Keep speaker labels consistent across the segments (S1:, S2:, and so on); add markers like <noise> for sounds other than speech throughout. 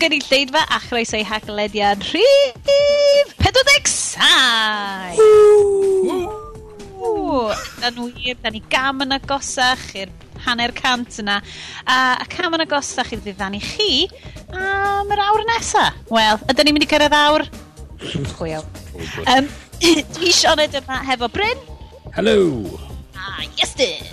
S1: gynulleidfa a chroes ei haglediad rhif 47! Yn wir, da ni gam yn agosach i'r hanner cant yna. A, a cam yn agosach i ddiddan i chi am yr awr nesa. Wel, ydyn ni'n mynd i cyrraedd awr? Chwyl. um, <clears throat> dwi Sioned yma hefo Bryn.
S2: Hello.
S1: A Iestyn.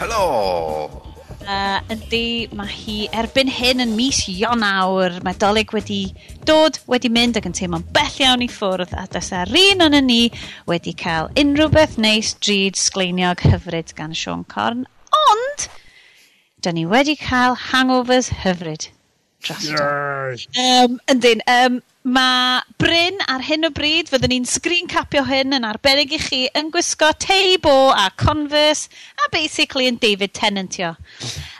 S3: Helo.
S1: Uh, yndi, mae hi erbyn hyn yn mis Ionawr. Mae Dolig wedi dod, wedi mynd ac yn teimlo'n bell iawn i ffwrdd a dysa'r un o'n ni wedi cael unrhyw beth neis drud sgleiniog hyfryd gan Sean Corn. Ond, da ni wedi cael hangovers hyfryd dros um, Yndyn, um, Mae Bryn ar hyn o bryd, fyddwn ni'n sgrin capio hyn yn arbennig i chi yn gwisgo Teibo a Converse a basically yn David Tennantio.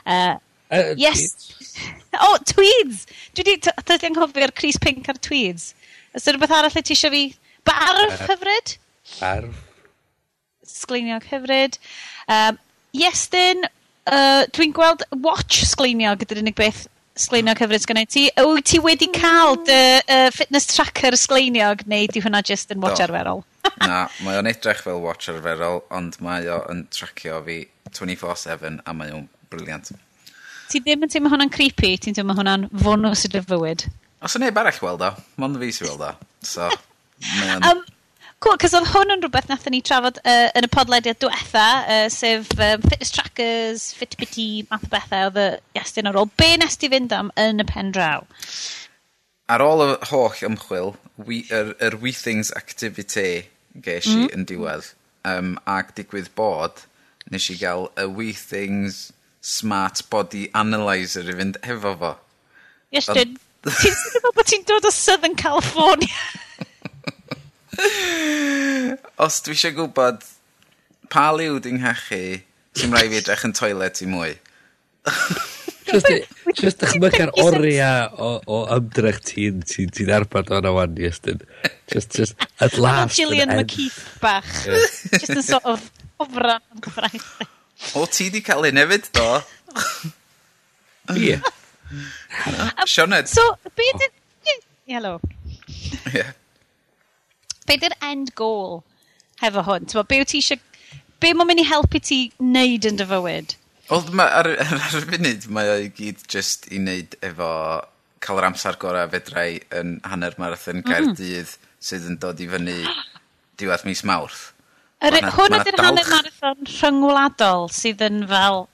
S1: Uh,
S2: uh,
S1: yes. <laughs> Oh, tweeds! Dwi wedi dydy anghofio'r Cris Pink ar tweeds. Ys yna rhywbeth arall y ti eisiau fi? Barf hyfryd?
S2: Barf.
S1: Sgleiniog hyfryd. Um, yes, dyn, uh, dwi'n gweld watch sgleiniog gyda'r unig beth sgleinio cyfrif gynnau ti. Wyt ti wedi cael dy uh, fitness tracker sgleiniog neu di hwnna just yn watch
S3: Do.
S1: arferol?
S3: Na, mae o'n edrych fel watch arferol, ond mae o'n tracio fi 24-7 a mae o'n briliant.
S1: Ti ddim yn teimlo hwnna'n creepy, ti'n teimlo hwnna'n fonws y dy fywyd?
S3: Os o'n neb arall weld o, mond fi sy'n weld o. So, mae o'n...
S1: Um, Cool, cos oedd hwn yn rhywbeth nath ni trafod uh, yn y podlediad diwetha, uh, sef um, fitness trackers, Fitbiti, math o bethau, oedd y iestyn ar ôl. Be nes ti fynd am yn y pen draw?
S3: Ar ôl y holl ymchwil, we, yr, yr We Things Activity ges i mm. yn diwedd, um, ac digwydd bod, nes i gael y We Things Smart Body Analyzer i fynd efo fo.
S1: Iestyn, ti'n meddwl bod ti'n dod o Southern California? <laughs>
S3: Os dwi eisiau gwybod pa liw di'n nghachu, ti'n rhaid fi edrych yn toilet i mwy.
S2: Just dychmyg ar oriau o, o ymdrech ti'n ti, ti arbad o'n awan i ystyn. Just, just, at last.
S1: Gillian McKeith bach. just yn sort of ofran yn gyfraith.
S3: O, ti di cael un hefyd, do?
S2: Ie.
S3: Sioned.
S1: So, be did... Hello.
S3: Yeah.
S1: Be di'r end goal hefo hwn? Tewa, be wyt ti eisiau... Be mae'n mynd i helpu ti wneud yn dy fywyd?
S3: Oedd ar, <laughs> ar y funud, mae o i gyd just i wneud efo cael yr amser gorau fedrau yn hanner marathon mm. Caerdydd mm. sydd yn dod i fyny diwedd mis Mawrth.
S1: Yr,
S3: ma
S1: hwn ydy'r hanner marathon rhyngwladol sydd yn fel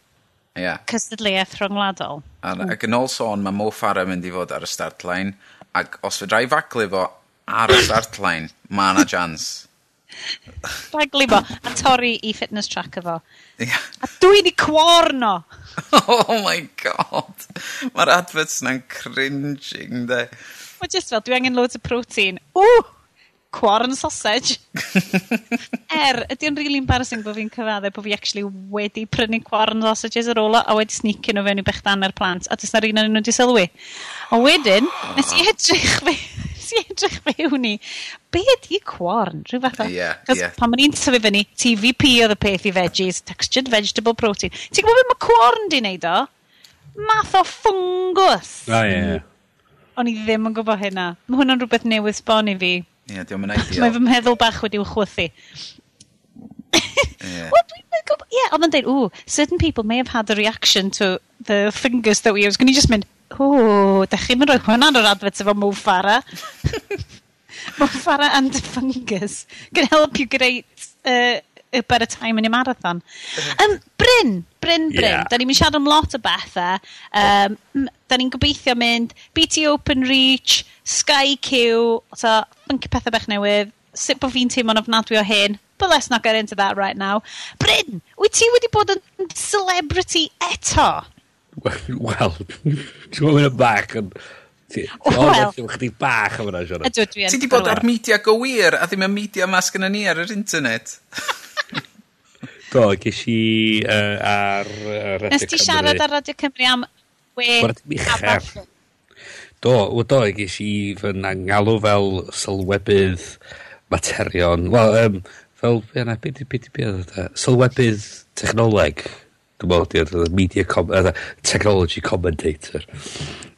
S3: yeah.
S1: cystadleuaeth rhyngwladol.
S3: Ar, hmm. ac yn ôl sôn, mae Mo Farah mynd i fod ar y start line ac os fedra i faglu fo ar y start line, mae yna chance.
S1: Rhaglu bo, a torri i fitness tracker fo.
S3: Yeah.
S1: A dwi'n i cwarno!
S3: oh my god! Mae'r adverts na'n cringing, de.
S1: Mae just fel, dwi angen loads o protein. Ww! Cwarn sausage. er, ydy'n really embarrassing bod fi'n cyfaddau bod fi actually wedi prynu cwarn sausages ar ôl o a wedi sneakio o fewn i bechdan ar plant a dys na'r un o'n nhw wedi sylwi. A wedyn, nes i edrych fi nes i edrych mewn i, be ydi corn? Rhyw fath o.
S3: Ie, ie.
S1: Pan ma'n i'n tyfu fyny, TVP oedd y peth i veggies, textured vegetable protein. Ti'n gwybod beth mae corn di wneud o? Math o fungus.
S2: A ie.
S1: O'n i ddim yn gwybod hynna. Mae hwnna'n rhywbeth newydd sbon i fi.
S3: Ie, diolch yn ideal.
S1: Mae fy meddwl bach wedi'w chwythu. yeah. Well, yeah, oedd yn dweud, ooh, certain people may have had a reaction to the fingers that we use. Can you just mynd, O, da chi'n mynd rhoi hwnna'n yr adfet efo Mo Farah. <laughs> Mo Farah and the fungus can help you create uh, a better time in your marathon. Uh-huh. Um, Bryn, Bryn, Bryn.
S2: Yeah.
S1: Da ni'n siarad am lot o bethau. Um, da ni'n gobeithio mynd BT Open Reach, Sky Q, so, funky pethau bech newydd. Sut bod fi'n teimlo'n ofnadwy o hyn. But let's not get into that right now. Bryn, wyt ti wedi bod yn celebrity eto?
S2: Wel, ti'n gwybod y bach yn...
S1: Wel.
S2: chdi bach am yna, Siona.
S3: Ti di bod ar media go wir, a ddim y media mas gyda ni ar yr internet. <laughs>
S2: Do, ges i uh, ar uh, Radio
S1: Nes ti siarad ar Radio Cymru am we...
S2: wen a Do, o do, ges i fy ngalw fel sylwebydd materion. Wel, um, fel, beth yna, beth yna, beth yna, sylwebydd technoleg dwi'n meddwl, 'di o media com- uh, technology commentator.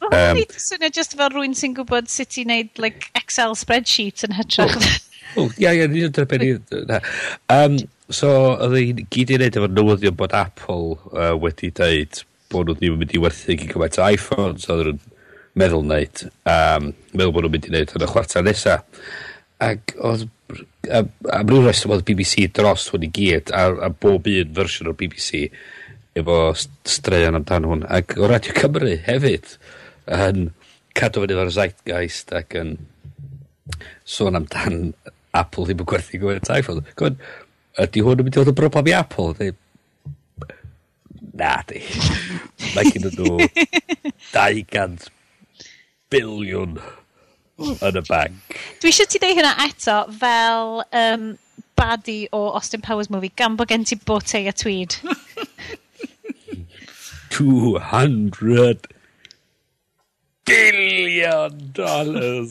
S1: Ma' hwnna'n neud swnio just fel rywun sy'n gwybod sut i wneud like Excel spreadsheets yn hytrach
S2: O, ia, ia, ni'n dyna be Um, so, oedd hi'n gyd i wneud efo newyddion bod Apple uh, wedi dweud bod nhw ddim yn mynd i werthu i gymaint o iPhones oedd nhw'n meddwl wneud. Um, meddwl bod nhw'n mynd i wneud yn y chwarter nesa. Ac oedd am rhyw rheswm oedd BBC dros hwn i gyd a, a bob un fersiwn o'r BBC efo straeon amdan hwn. Ac o Radio Cymru hefyd yn cadw fyny efo'r zeitgeist ac yn sôn amdan Apple ddim yn gwerthu gwerth iPhone. Gwyd, ydy hwn yn mynd i fod yn broblem i Apple? Neu... Na, di. <laughs> Mae gen nhw 200 biliwn yn y bank.
S1: Dwi eisiau ti dweud hynna eto fel um, baddi o Austin Powers movie gan bod gen ti bote a tweed. <laughs>
S2: 200 billion dollars. <laughs>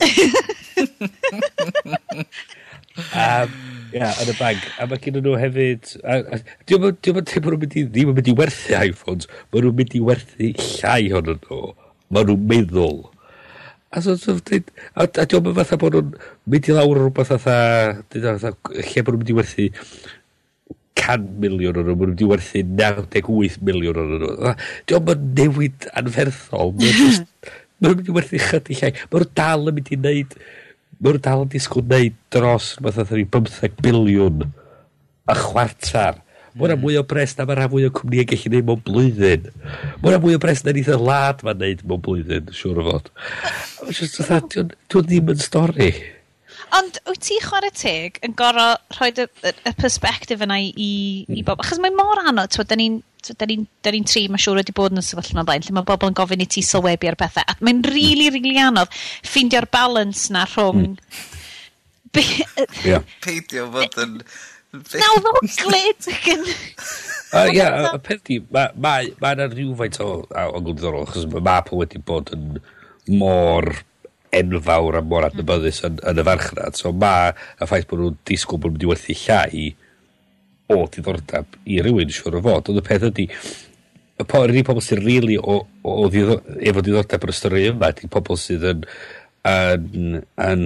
S2: um, yeah, yn y bank. A mae gen nhw hefyd... Diolch yn teimlo nhw'n mynd i ddim yn mynd i werthu iPhones. Mae nhw'n mynd i werthu llai honno nhw. Mae nhw'n meddwl. A so, so, dweud, a, a diolch yn fatha bod nhw'n mynd i lawr rhywbeth fatha, fatha, lle bod nhw'n mynd i werthu 100 miliwn o'n nhw, maen nhw wedi werthu 98 miliwn o'n nhw. Diolch yn newid anferthol. Maen nhw wedi werthu chydig llai. Mae nhw dal yn mynd i wneud... Mae nhw dal yn disgwyl wneud dros rhywbeth oedd 15 biliwn a chwartar. Mae mm. mwy o bres na mae rhan fwy o cwmni yn gallu gwneud mewn blwyddyn. Mae mwy o bres na nid y lad mae'n gwneud mewn blwyddyn, siwr o fod. <laughs> Dwi'n ddim yn stori.
S1: Ond wyt ti chwarae teg yn gorau rhoi y, y, y perspektif yna i, i i hmm. bobl? Achos mae mor anodd, twa, da ni'n da ni'n ni tri, mae siŵr wedi bod yn y sefyllfa yma blaen, lle mae bobl yn gofyn i ti sylwebu ar bethau. A mae'n hmm. rili, really, rili really anodd ffeindio'r balans na rhwng...
S3: Mm. Peidio fod yn...
S1: Nawr o'n gled yn... <laughs>
S2: Ia, y peth di, mae yna rhywfaint o, o, o gwrddorol, achos mae Apple wedi bod yn mor enfawr a mor hmm. adnabyddus yn, yn y farchnad. So mae y ffaith bod nhw'n disgwyl bod nhw wedi werthu llai o diddordeb i rywun siwr o fod. Ond y peth ydy, y po, yr pobl sy'n rili really o, o, o ddiddor, efo diddordeb yn y stori yma, ydy pobl sydd yn yn, yn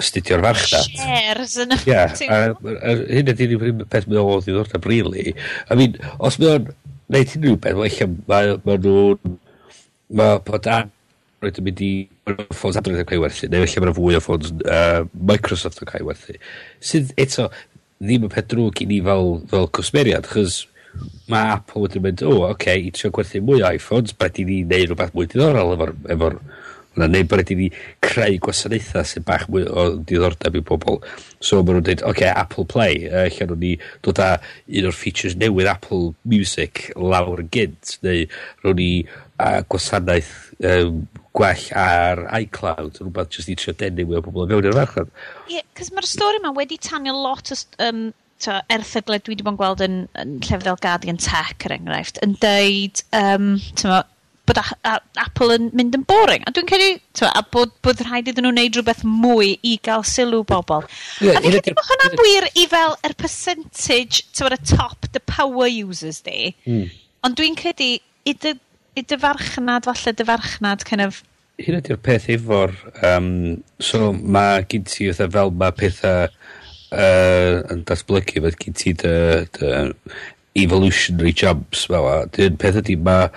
S2: astudio'r farchnad.
S1: Shares yn y <laughs>
S2: yeah, Hyn ydy'r peth mae o ddiddordeb. Really. I mean, os mae o'n neud unrhyw beth, well, mae ma nhw'n... Mae bod an rwy'n mynd i ffons Android yn cael werthu, neu felly mae'n fwy o ffons uh, Microsoft yn cael werthu. Sydd eto ddim yn peth drwg i ni fel, fel cwsmeriad, chys mae Apple wedyn mynd, o, oh, oce, okay, i trio gwerthu mwy o iPhones, bryd i ni wneud rhywbeth mwy diddorol efo'r... Efo Na, neu bod i ni creu gwasanaethau sy'n bach mwy o diddordeb i bobl. So maen nhw'n dweud, oce, okay, Apple Play, uh, lle nhw'n ni dod â un o'r features newydd Apple Music lawr yn gynt, neu rwy'n ni uh, gwasanaeth um, gwell ar iCloud, rhywbeth jyst i trio denu mwy o bobl yn fewn i'r farchnad.
S1: Ie, yeah, cos mae'r stori yma wedi tanio lot o um, to, erthyglau dwi wedi bod yn gweld yn, yn llefydd Guardian Tech, er enghraifft, yn deud, um, tyma, bod a, a, Apple yn mynd yn boring. A dwi'n credu, a bod, bod rhaid iddyn nhw wneud rhywbeth mwy i gael sylw bobl. Yeah, a dwi'n credu bod hwnna'n wir i fel yr percentage, to y top, the power users di. Mm. Ond dwi'n credu, i dy i dyfarchnad, falle dyfarchnad, kind of...
S2: Hyn ydy'r peth efo'r... Um, so mae gyd ti fatha fel mae pethau uh, yn datblygu, fe gyd ti dy, dy evolutionary jumps fel a. Dyn peth ydy mae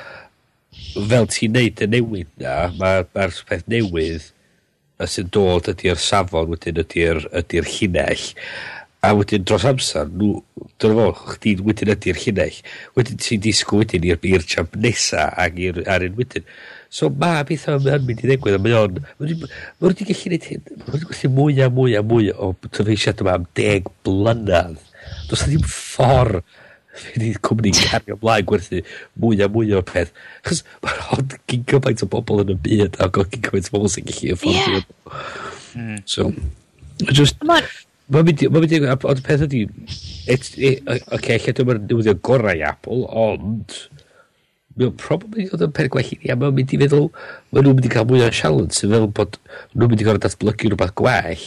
S2: fel ti'n neud y newid na, mae'r ma, peth newydd y sy'n dod ydy'r safon wedyn ydy'r ydy llinell A wedyn dros amser nhw, dyna fo chdi wedyn ydy'r llinell. Wedyn ti'n disgwyl wedyn i'r i'r jump nesa ac i'r ar un wedyn. So ma beth am yn mynd i ddigwydd a mae o'n... Mae wedi gallu gwneud hyn. Mae wedi gallu mwy a mwy a mwy o tyfeisiad yma am deg blynydd. Does na ddim ffordd fe i'r cwmni cario blaen gwerthu mwy a mwy o'r peth. Chos mae'n hod gyn gymaint o bobl yn y byd a gyn gymaint o bobl sy'n gallu yfforddio. Yeah. Hmm. So, just... Mae'n Mae'n mynd, i... mynd, ond peth ydy... E, oce, lle dyma'r newyddio gorau i Apple, ond, mae'n probably oedd yn peth gwell i ni, a mae'n mynd i feddwl, mae nhw'n mynd i cael mwy o sialens, sy'n feddwl bod nhw'n mynd i gorau datblygu rhywbeth gwell,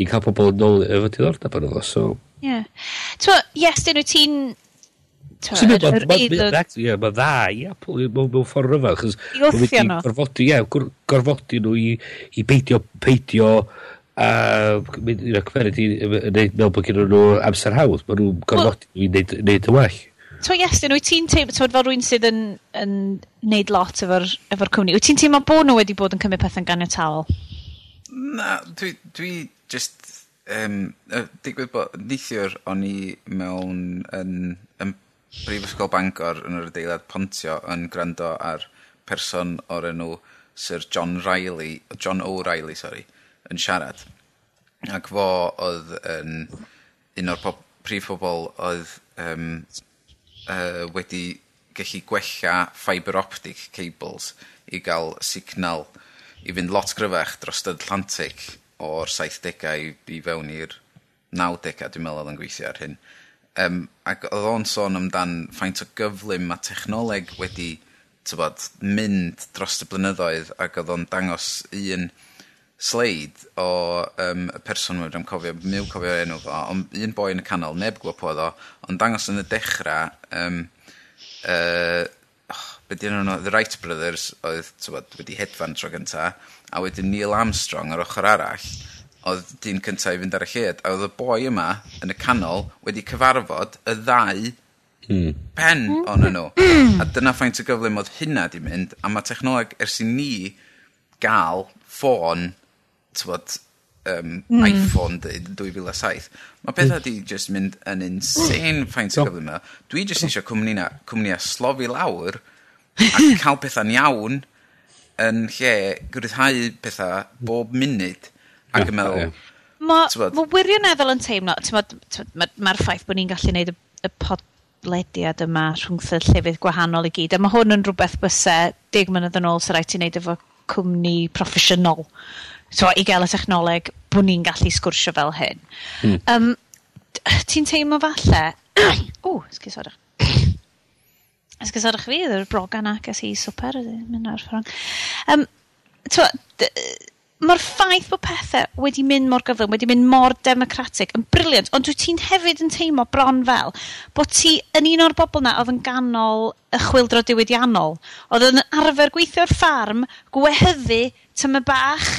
S2: i cael pobl yn ôl efo diddordeb yn oedd, so...
S1: Ie. Twa, yes, dyn nhw ti'n...
S2: Ti'n mynd, mae'n dda i Apple, mewn ffordd rhyfel, chos...
S1: I wrthio nhw.
S2: Gorfodi, ie, gorfodi nhw i, i beidio, beidio a mynd i'r cymeriad i wneud mewn bod gen nhw amser hawdd. Mae nhw'n gorfod i wneud, wneud yn well.
S1: So yes, wyt ti'n teimlo, ti'n fel rwy'n sydd yn, yn neud lot efo'r efo cwmni, wyt ti'n teimlo bod nhw wedi bod yn cymryd pethau'n ganiatawol?
S3: Na, dwi, dwi just, um, digwydd bod neithiwr o'n i mewn yn, yn Brifysgol Bangor yn yr adeilad Pontio yn gwrando ar person o'r enw Sir John Riley, John O'Reilly, sorry, yn siarad. Ac fo oedd yn un o'r pob, prif pobl oedd um, uh, wedi gallu gwella fibre optic cables i gael signal i fynd lot gryfach dros Atlantic o'r 70au i, i fewn i'r 90au, dwi'n meddwl oedd yn gweithio ar hyn. Um, ac oedd o'n sôn amdan faint o gyflym mae technoleg wedi tybod, mynd dros y blynyddoedd ac oedd o'n dangos un sleid o um, y person mwy, dwi'n cofio, miw cofio enw fo, ond un boi yn y canol, neb gwybod po o, ond dangos yn y dechrau, um, uh, oh, be di nhw'n The Wright Brothers, oedd tywod, wedi hedfan tro gynta, a wedyn Neil Armstrong ar ochr arall, oedd dyn cynta i fynd ar y lled, a oedd y boi yma yn y canol wedi cyfarfod y ddau
S2: Mm.
S3: pen o'n nhw. Hmm. A dyna ffaint o gyflym oedd hynna di mynd, a mae technoleg ers i ni gael ffôn tywod, um, mm. iPhone 2007. Mae pethau di just mynd yn insane hmm. ffaint o gyflym yma. Dwi just eisiau cwmni na, cwmni a slofi lawr a <laughs> cael pethau'n iawn yn lle gwrddhau pethau bob munud ac yn meddwl...
S1: Mae ma wirioneddol yn teimlo, mae'r ma, ffaith bod ni'n gallu gwneud y, y podlediad yma rhwng llefydd gwahanol i gyd, a mae hwn yn rhywbeth bysau deg mynydd yn ôl sy'n rhaid ti'n wneud efo cwmni proffesiynol so, i gael y technoleg, bod ni'n gallu sgwrsio fel hyn. Mm. Um, ti'n teimlo falle... <coughs> o, sgusodwch. <coughs> Sgusodwch fi, ydw'r brogan ac ys i swper, mynd ar ffrang. Um, mae'r ffaith bod pethau wedi mynd mor gyflym, wedi mynd mor democratic, yn briliant, ond dwi ti'n hefyd yn teimlo bron fel bod ti yn un o'r bobl na oedd yn ganol y chwildro diwydiannol, oedd yn arfer gweithio'r ffarm, gwehyddu tyma bach,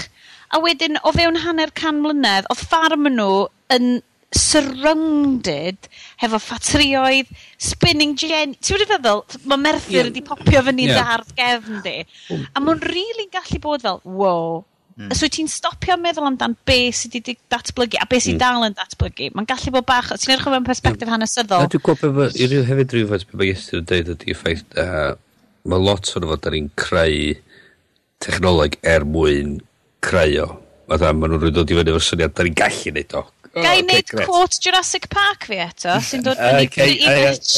S1: A wedyn, o fewn hanner can mlynedd, oedd ffarm nhw yn surrounded hefo ffatrioedd, spinning gen... Ti'n wedi feddwl, mae Merthyr
S2: yeah.
S1: wedi popio fyny yeah. ddardd gefn di. A mae'n really gallu bod fel, wow. Mm. So ti'n stopio meddwl amdan be sydd wedi datblygu a be sydd mm. dal yn datblygu. Mae'n gallu bod bach... Ti'n edrych o fewn perspektif
S2: yeah.
S1: hanesyddol.
S2: Dwi'n gwybod be i ryw hefyd rhywfaint beth mae Iestyn yn dweud ydy ffaith... Uh, mae lot o'n fod ar un creu technoleg er mwyn creu o. Fatha, maen nhw'n rhoi dod i fyny o'r syniad, da ni'n gallu neud o. Oh,
S1: Gai
S2: okay,
S1: neud
S2: great.
S1: quote Jurassic Park fi eto, sy'n dod fyny
S2: okay,
S1: i pitch.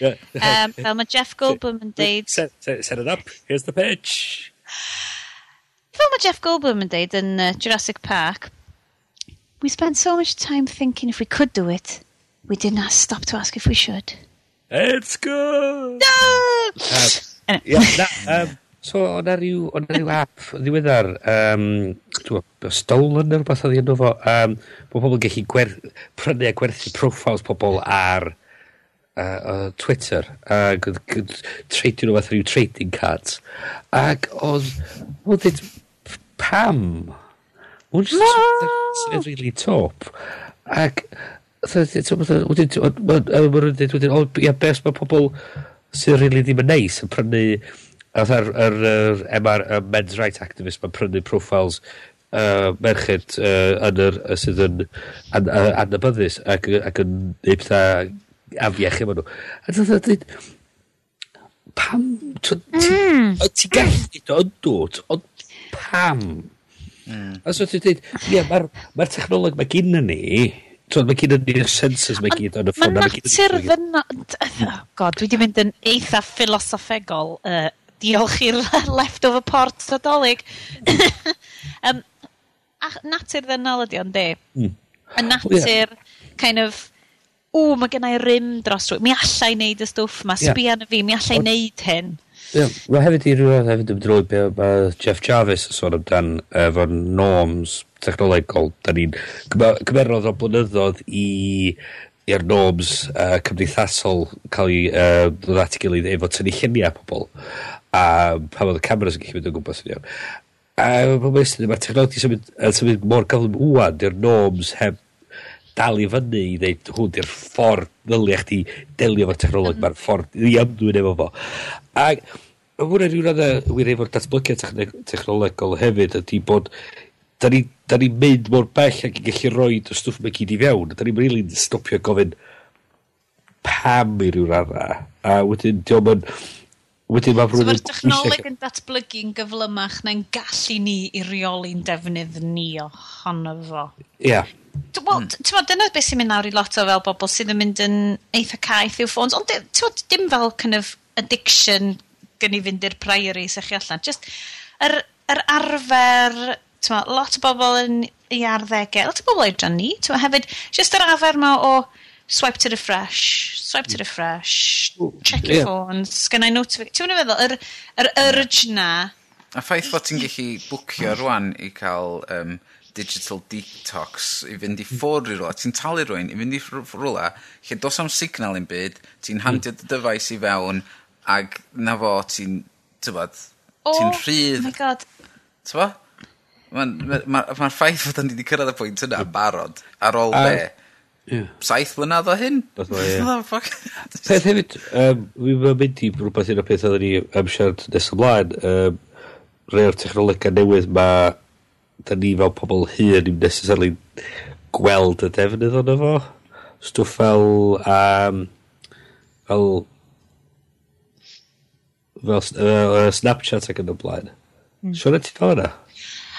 S1: Um, fel mae Jeff Goldblum yn deud...
S2: Set, set, set it up, here's the pitch.
S1: Fel mae Jeff Goldblum yn deud yn uh, Jurassic Park, we spent so much time thinking if we could do it, we did not stop to ask if we should.
S2: It's good!
S1: No!
S2: Um, yeah, that, um, So, o'na ryw, o'na ryw app ddiweddar, um, dwi'n stolen neu rhywbeth oedd enw fo, um, bod pobl yn gallu gwer, prynu a gwerthu profiles pobl ar uh, uh, Twitter, ac oedd treidio nhw fath rhyw trading cards, ac oedd, oedd dweud, pam? Mae'n just no! really top. Ac, oedd dweud, oedd dweud, oedd dweud, oedd dweud, oedd dweud, oedd dweud, oedd dweud, oedd dweud, oedd oedd oedd dweud, oedd dweud, oedd dweud, oedd dweud, oedd dweud, oedd dweud, oedd dweud, oedd dweud, fatha'r yr yr MR y Men's Right Activist mae'n prynu profiles uh, merched uh, yn yr yy sydd yn an, yy adnabyddus ac, ac yn neud petha afiach efo nhw. A dwi'n dweud, pam, mm. ti'n ti gallu neud o'n dod, ond pam? Mm. A so ti'n dweud, ie, mae'r ma technoleg mae gynna ni, Twyd, mae gyd yn ni'r sensors mae gyd yn y ffôn. Mae
S1: natur fyna... Oh, God, dwi wedi mynd yn eitha philosophegol uh, diolch i'r <laughs> leftover port Nadolig. <coughs> um, a natur ddynol ydi o'n de.
S2: Mm.
S1: Y natur, yeah. kind of, o, mae gennau rym dros rwy. Mi allai wneud y stwff ma,
S2: yeah.
S1: sbia na fi, mi allai wneud hyn.
S2: Yeah. Mae hefyd i rhywbeth hefyd yn drwy be mae Jeff Jarvis yn sôn amdan efo'r norms technolegol. Da ni'n cymerodd o blynyddoedd i i'r norms uh, cymdeithasol cael ei uh, ddod at ei gilydd efo tynnu lluniau pobl a pa oedd y cameras yn gallu mynd o gwmpas yn iawn. A mae'n mestyn, mae'r technologi symud, yn symud mor gyflym wwan i'r norms heb dal i fyny i ddeud hwn di'r ffordd ddylia chdi delio efo'r technolog, mm. mae'r ffordd i ymddwyn efo fo. Ac mae hwnna rhywun radda wir efo'r datblygiad technolegol hefyd ydy bod da ni'n ni mynd mor bell ac yn gallu rhoi y stwff mae gyd i fewn. Da ni'n rili'n really stopio gofyn pam i ryw radda. A wedyn, diolch yn Wedyn mae...
S1: So mae'r technoleg yn datblygu'n gyflymach na'n gallu ni i reoli'n defnydd ni ohono fo.
S2: Ie. Yeah.
S1: Wel, hmm. dyna beth sy'n mynd nawr i lot o fel bobl sydd yn mynd yn eitha caeth i'w ffôns, ond tywod, dim fel kind of addiction gen i fynd i'r priory sy'ch chi allan. Just, yr, yr arfer, tywod, lot o bobl yn i arddegau, lot o bobl oedran ni, tywod, hefyd, just yr arfer ma o, swipe to refresh, swipe to refresh, check your yeah. phones, sgynnau notification. Ti'n mynd feddwl, yr, yr urge na.
S3: A ffaith fod ti'n gallu bwcio rwan i cael um, digital detox i fynd i ffwrdd i rwla. Ti'n talu rwy'n i fynd i rwla lle dos am signal yn byd, ti'n handio dy dyfais i fewn ag na fo ti'n, tybod, ti'n oh, rhydd.
S1: Oh my god.
S3: Tybod? Mae'r ma, ma, ma ffaith fod ni wedi cyrraedd y pwynt yna barod ar ôl um, be. Yeah. Saith mlynedd o hyn?
S2: Peth <laughs> oh, hefyd, um, fi'n mynd i rhywbeth un o peth oedden ni am siarad nes ymlaen. Um, rhai o'r technolegau newydd mae da ni fel pobl hyn i'n necessarily gweld y defnydd o'n efo. Stwff fel... Um, fel fel uh, Snapchat ac yn y blaen. Mm. Siwr ti fel yna?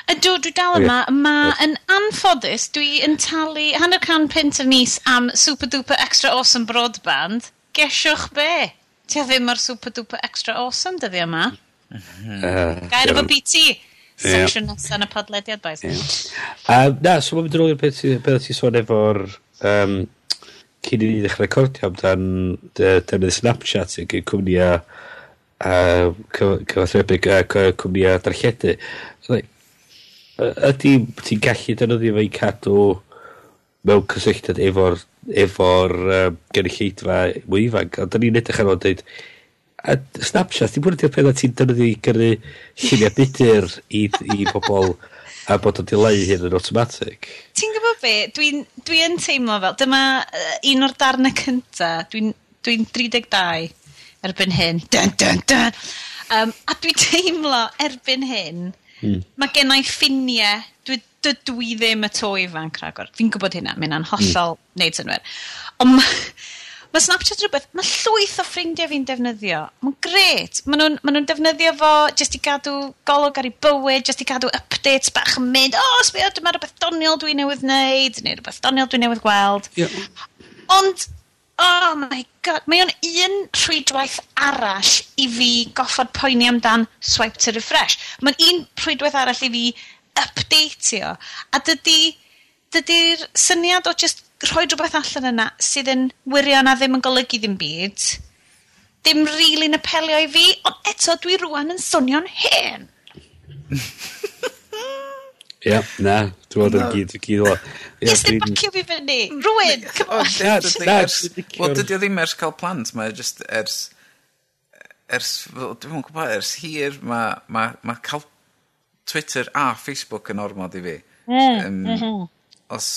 S1: Ydw, dwi dal yma. Mae yn anffodus, dwi yn talu hanner can pint y mis am Super Duper Extra Awesome Broadband. Gesiwch be? Ti ddim ar Super Duper Extra Awesome dyddi yma. Uh, Gair efo BT. Section yeah. nesaf yn y podlediad, boys. Yeah.
S2: Uh, na, so mae'n mynd yn ôl i'r peth ti'n sôn efo'r... Um, cyn i ni ddechrau recordio amdan defnydd Snapchat sy'n gyda cwmnïa uh, cyfathrebyg a cwmnïa darlledu. Like, ydy ti'n gallu defnyddio fe i cadw mewn cysylltiad efo'r efo'r um, gynulleidfa mwy ifanc, ond da ni'n edrych ar ôl dweud a Snapchat, ti'n bwyd i'r peth ti'n dynnu i gyrru lluniau budur i, i bobl a bod o'n dileu hyn yn automatic.
S1: Ti'n gwybod be, dwi'n dwi yn teimlo fel, dyma uh, un o'r darnau cynta, dwi'n dwi 32 erbyn hyn, dun, dun, dun. Um, a dwi'n teimlo erbyn hyn, Mm. Mae i ffiniau, dwi, dydw i ddim y to ifanc rhagor. Fi'n gwybod hynna, mae'n hollol mm. neud synwyr. Ond mae ma Snapchat rhywbeth, mae llwyth o ffrindiau fi'n defnyddio. Mae'n gret. Mae nhw'n ma nhw defnyddio fo jyst i gadw golwg ar ei bywyd, jyst i gadw updates bach yn mynd, o, oh, sbio, dyma rhywbeth doniol dwi'n newydd wneud, neu rhywbeth doniol dwi'n newydd gweld. Yeah. Ond oh my god, mae o'n un rhwydwaith arall i fi goffod poeni amdan swipe to refresh. Mae'n un rhwydwaith arall i fi updateio. A dydy, dydy'r syniad o just rhoi rhywbeth allan yna sydd yn wirion a ddim yn golygu ddim byd, ddim rili'n really apelio i fi, ond eto dwi rwan yn swnio'n hen. <laughs>
S2: Ie, na, dwi'n bod yn gyd, gyd o.
S1: Nes ddim bacio fi fyny, rwy'n, come on.
S3: Wel, dydy o ddim ers cael plant, mae just ers, ers, dwi'n gwybod, ers hir, mae ma, ma cael Twitter a Facebook yn ormod i fi. Mm, um, os,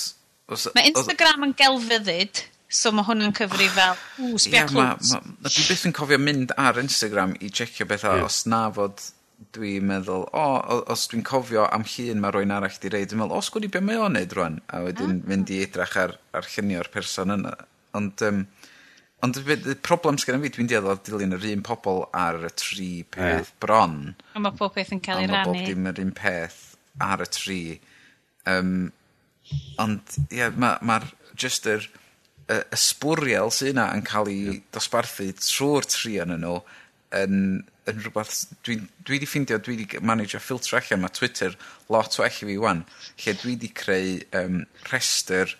S3: os,
S1: mae Instagram yn gelfyddyd, so mae hwn yn cyfri fel, ww, sbia clwts.
S3: Dwi byth yn cofio mynd ar Instagram i checio ma, ma, ma, ma, dwi'n meddwl, o, oh, os dwi'n cofio am llun mae rwy'n arall di reid, dwi'n meddwl, os gwni beth mae o'n neud rwan? A wedyn ah. mynd i edrych ar, ar llunio'r person yna. Ond, um, ond y problem sgan fi, dwi'n deall o dilyn yr un pobl ar y tri peth yeah. bron.
S1: A mae pob peth yn cael ei rannu. A mae
S3: bob dim yr un peth ar y tri. Um, ond, ie, yeah, mae'r ma just yr, y, y sbwriel sy'n yna yn cael ei dosbarthu trwy'r tri yn nhw yn, yn rhywbeth... Dwi, dwi di ffeindio, dwi di manage a ffiltr allan mae Twitter lot well i fi wan, lle dwi di creu um, rhestr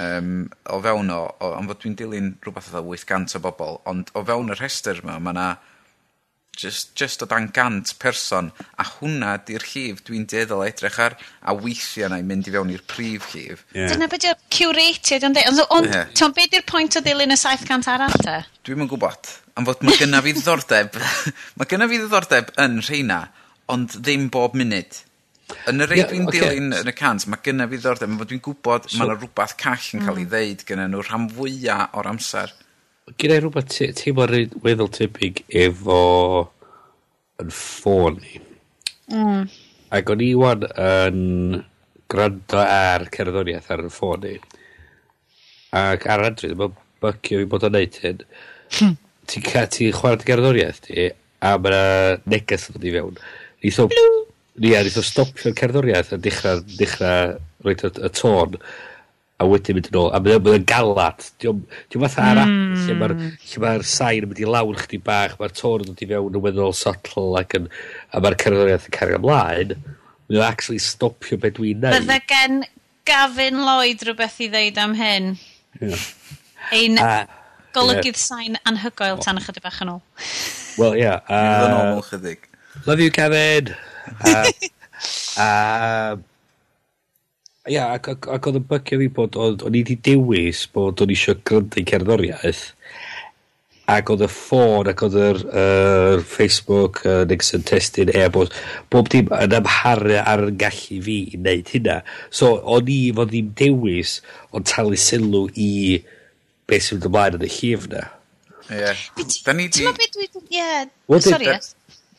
S3: um, o fewn o, o am fod dwi'n dilyn rhywbeth o 800 o bobl, ond o fewn y rhestr yma, mae yna Just, just o dan gant person a hwnna di'r llif dwi'n deddol edrych ar a weithiau na i mynd i fewn i'r prif llif
S2: yeah.
S1: dyna beth yw'r curated ond, ond, ond yeah. ti'n beth yw'r pwynt o ddilyn y 700 arall te?
S3: dwi'n yn gwybod am fod mae gynna fi ddiddordeb <laughs> mae gynna fi ddiddordeb yn rheina ond ddim bob munud Yn y rei
S2: yeah,
S3: dwi'n
S2: okay.
S3: dilyn yn y cant, mae gynnaf fi ddordeb, mae dwi'n gwybod
S2: so,
S3: mae yna rhywbeth call yn cael ei ddeud gyda nhw rhan fwyaf o'r amser
S2: gyda i rhywbeth te, teimlo weddol tebyg efo yn ffôn ni.
S1: Mm.
S2: Ac o'n i wan yn gwrando ar cerddoniaeth ar y ffôn ni. Ac ar adryd, mae'n bycio fi bod o'n neud hyn. Hm. Ti'n ti chwarae dy gerddoriaeth ti, a mae'na neges yn dod i fewn. Nitho, ni a nitho stopio'r cerddoriaeth a dechrau, dechrau roi y tôn a wedyn mynd yn ôl. A mae o'n galad. Diolch fatha ar mm. lle hmm. mae'r lle mae'r sain yn mynd i lawr chdi bach, mae'r tor yn dod i fewn yn weddol sotl ac yn, a mae'r cerddoriaeth yn cario ymlaen. mae'n actually stopio beth dwi'n neud.
S1: Bydde gen Gavin Lloyd rhywbeth i ddeud am hyn.
S2: Yeah.
S1: Ein
S2: uh,
S1: golygydd yeah. sain anhygoel tan ychydig bach yn ôl.
S2: Wel, ie.
S3: Yeah, uh,
S2: Fydd
S3: ôl chydig.
S2: Love you, Kevin. Uh, uh, Ia, ac, ac, ac oedd yn bygio fi bod oedd, o'n i wedi dewis bod o'n eisiau gryndo cerddoriaeth, ac oedd y ffôn, ac oedd yr uh, Facebook, uh, Nixon testyn, e-bost, bob dim yn amharu ar yn gallu fi i wneud hynna. So, o'n i fod ddim dewis, ond talu sylw i beth sy'n ymlaen yn y llif na.
S3: Ie. Yeah. Da ni di...
S1: Ti'n beth dwi... Ie.
S2: Sorry,
S1: yes.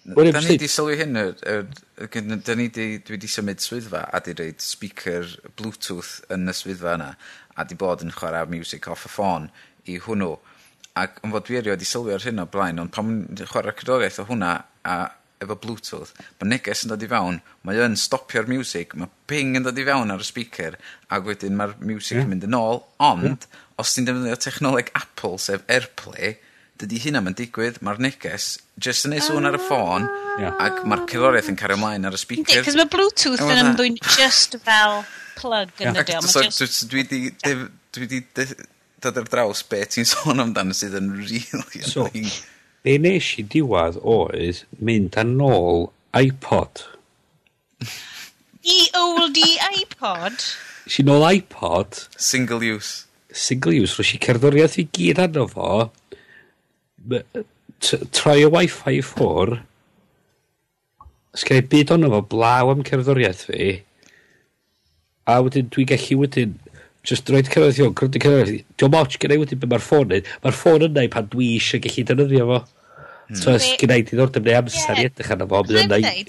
S3: Da ni di sylwi hyn yr, yr Dyn ni di, dwi wedi symud swyddfa a di reid speaker Bluetooth yn y swyddfa yna a di bod yn chwarae music off y ffôn i hwnnw. Ac yn fod dwi erioed i sylwi ar hyn o blaen, ond pan chwarae cydoliaeth o hwnna a efo Bluetooth, mae neges yn dod i fewn, mae yn stopio'r music, mae ping yn dod i fewn ar y speaker, ac wedyn mae'r music yeah. yn mynd yn ôl, ond, yeah. os ti'n defnyddio technoleg Apple, sef AirPlay, dydy hynna 'im yn digwydd mae'r neges jyst yn neud sŵn ar y ah.
S2: ffôn
S3: ac mae'r cerddoriaeth yn cario ymlaen ar y
S1: speakers.
S3: Yndi,
S1: 'c'os ma' Bluetooth yn ymddwyn just fel plug yn yndydi o?
S3: So, so dwi 'di def- dwi 'di def- dod ar draws be ti'n <laughs> sôn amdan sydd yn really
S2: So,
S3: annoying.
S2: be nes i diwadd oedd mynd ar nôl iPod.
S1: The oldie iPod?
S2: Si nôl iPod,
S3: Single use.
S2: single use, Rwy'n si cerddoriaeth i gyd arno fo, troi y wifi i ffwr, sgau byd ond efo blaw am cerddoriaeth fi, a wedyn dwi'n gallu wedyn just roed cerddoriaeth i o'n gwrdd i cyrraeddion, diolch moch gen i wedyn beth mae'r ffôn yn, mae'r ffôn yn neud pan dwi eisiau gallu defnyddio fo. Mm. So,
S1: es
S2: gen i diddordeb neu amser i edrych arno fo, bydd yna
S1: i...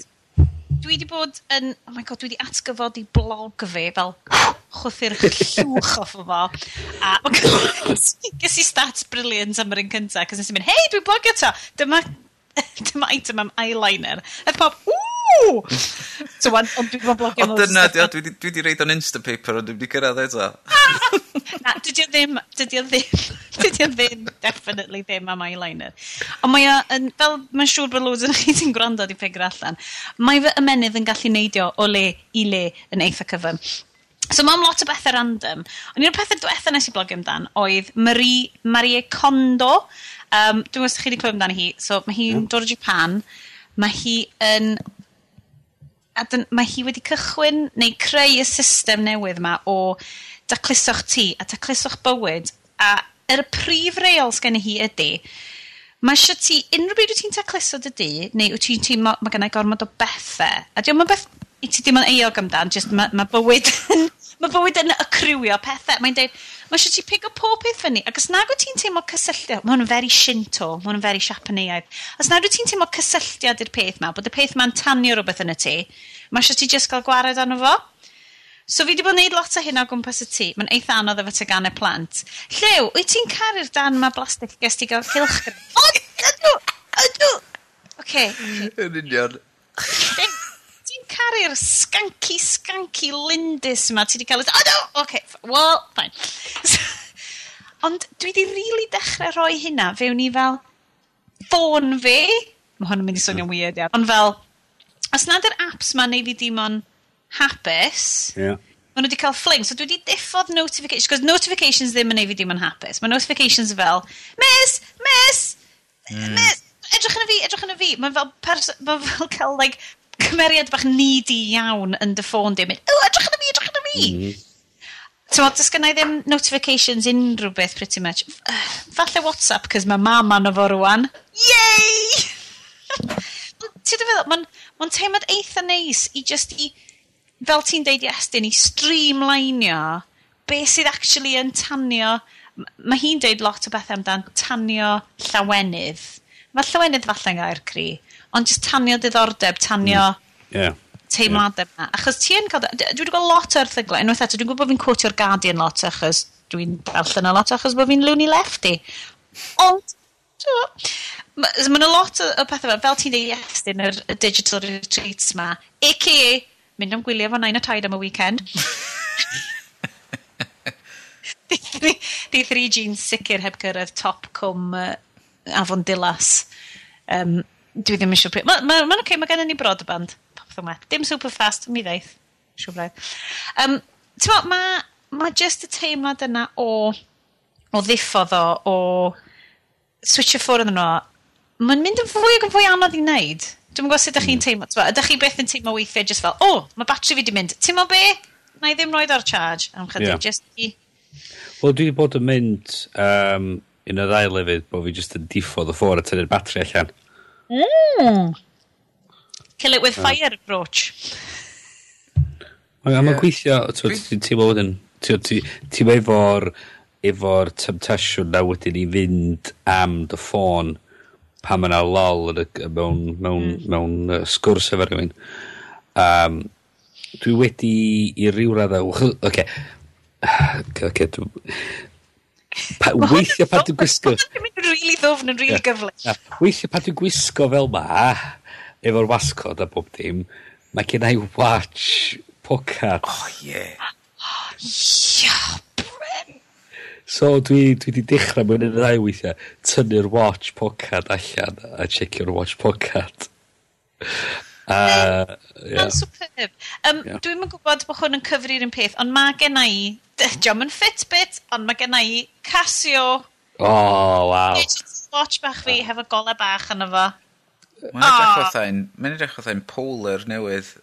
S1: Dwi wedi bod yn, oh my god, dwi wedi atgyfod i blog fi fel <laughs> chwthu'r llwch off o fo. A <laughs> ges i stats brilliant am yr un cynta, cos nes i'n mynd, hei, dwi'n blogio to! Dyma, <laughs> dyma item am eyeliner. A pob, ww! So, wan, ond dwi'n bod blogio...
S3: O, dyna, dwi wedi reid o'n instant paper, ond dwi wedi cyrraedd eto. <laughs>
S1: Na, dydy o ddim, dydy o ddim, dydy o ddim, definitely ddim am eyeliner. Ond mae o, fel mae'n siŵr bod loads yn chi sy'n gwrando di ffigur allan, mae fy ymenydd yn gallu neidio o le i le yn eitha cyfan. So mae'n lot o bethau random. Ond un o'r pethau diwethaf nes i blogio amdan oedd Marie, Marie Kondo. Um, dwi'n gwybod chi wedi clywed amdano hi. So mae hi'n yeah. dod o Japan. Mae hi yn... Adyn, mae hi wedi cychwyn neu creu y system newydd yma o dacluso'ch ti a dacluso'ch bywyd. A yr er prif reol sgen i hi ydy, mae eisiau ti, unrhyw beth wyt ti'n tacluso dy di, neu wyt ti'n teimlo, mae gennau gormod o bethau. A diolch yn beth i ti ddim yn eog amdan, jyst mae ma bywyd <laughs> yn mae bywyd yn acrywio pethau. Mae'n dweud, mae eisiau ti pigo pob peth fyny. Ac os nag wyt ti'n teimlo cysylltiad, mae hwn yn very Shinto, mae hwn yn very Siapaneaidd. Os nag wyt ti'n teimlo cysylltiad i'r peth ma, bod y peth ma'n tanio rhywbeth yn y ti, mae eisiau ti jyst gael gwared arno fo. So fi wedi bod yn neud lot o hyn o gwmpas y tŷ. Mae'n eitha anodd efo tegannau plant. Llew, wyt ti'n caru'r dan ma blastig ges ti gael cilch? o, ydw, ydw! Oce.
S3: Yn union
S1: caru'r skanky, skanky lindus yma ti wedi cael... Oh no! OK, well, fine. <laughs> Ond dwi wedi rili really dechrau rhoi hynna fewn i fel ffôn fi. Mae hwn yn mynd i swnio'n weird, iawn. Ond fel, os nad yr apps ma neu fi dim ond hapus,
S2: yeah.
S1: maen nhw wedi cael fling. So dwi wedi diffodd notifications, because notifications ddim yn neu fi dim ond hapus. Mae notifications fel, miss, miss, mm. miss, edrych yna fi, edrych yna fi. Mae'n fel, ma fel cael, like, cymeriad bach needy iawn yn dy ffôn di, mynd, o, edrych yn y fi, edrych yn y fi. Mm -hmm. Ti'n does gennau ddim notifications unrhyw beth, pretty much. Falle WhatsApp, cos mae mam anno fo rwan. Yay! <laughs> ti'n dweud, mae'n ma teimlad eitha neis i just i, fel ti'n deud i Estyn, i streamlinio beth sydd actually yn tanio. Mae hi'n deud lot o bethau amdan tanio llawenydd. Mae llawenydd falle'n gair cri. Ond just tanio diddordeb, tanio... Mm. Yeah teimladau yeah. Achos ti yn cael... Dwi wedi gweld lot o'r thyglau. Unwaith eto, dwi'n gwybod bod fi'n cwtio'r Guardian lot achos dwi'n darllen o lot achos bod fi'n lwni lefty. Ond, mae yna lot o, o pethau fel, fel ti'n deud Iestyn, yr digital retreats ma, a.k.a. mynd am gwylio fo nain o taid am y weekend. Di 3 jeans sicr heb gyrraedd top cwm uh, Afon Dilas. Um, dwi ddim eisiau bryd. Mae'n ma, ma, ma okay, mae gennym ni broadband. Popeth yma. Dim super fast, mi ddeith. Siw braidd. Um, Ti'n bod, mae ma just y teimlad yna o, o ddiffodd o, o switch y ffwrdd yno. Mae'n mynd yn fwy ac yn fwy anodd i wneud. Dwi'n gwybod sut ydych chi'n hmm. teimlo. Ydych chi beth yn teimlo weithiau just fel, o, oh, mae batri fi wedi mynd. Ti'n mo be? Na i ddim roed ar charge. Am chydig, yeah. just i...
S2: Wel, dwi wedi bod yn mynd um, un o'r ddau lefydd bod fi just yn diffodd y ffwrdd a tynnu'r batri allan.
S1: Mm. Kill it with fire approach.
S2: Mae'n yeah. gweithio, ti'n teimlo wedyn, ti'n efo'r efo'r temptation na wedyn i fynd am dy ffôn pan mae'na lol y, mewn, mewn, mm. mewn uh, sgwrs efo rhywun. Um, dwi wedi i ryw raddau... Oce, <sighs> okay. okay, Pa, weithio pan dwi'n gwisgo...
S1: Mae'n mynd yn rili ddofn yn rili gyflym.
S2: Weithio pan dwi'n gwisgo fel ma, efo'r wasgod a bob dim, mae gen i watch pocar.
S3: Oh, yeah.
S1: Oh, yeah, Bryn.
S2: So dwi, dwi di dechrau mewn yn yr ail weithiau, tynnu'r watch pocad allan a checio'r watch pocad.
S1: A, ie. Ma'n superb. Um, yeah. Dwi'n yn gwybod bod hwn yn cyfri'r un peth, ond mae gen i, diom yn Fitbit, ond mae gen i Casio.
S2: Oh, wow.
S1: Watch bach fi, ah. hefo gole bach yna fo.
S3: Mae'n edrych ah. fatha'n, mae'n edrych fatha'n polar newydd,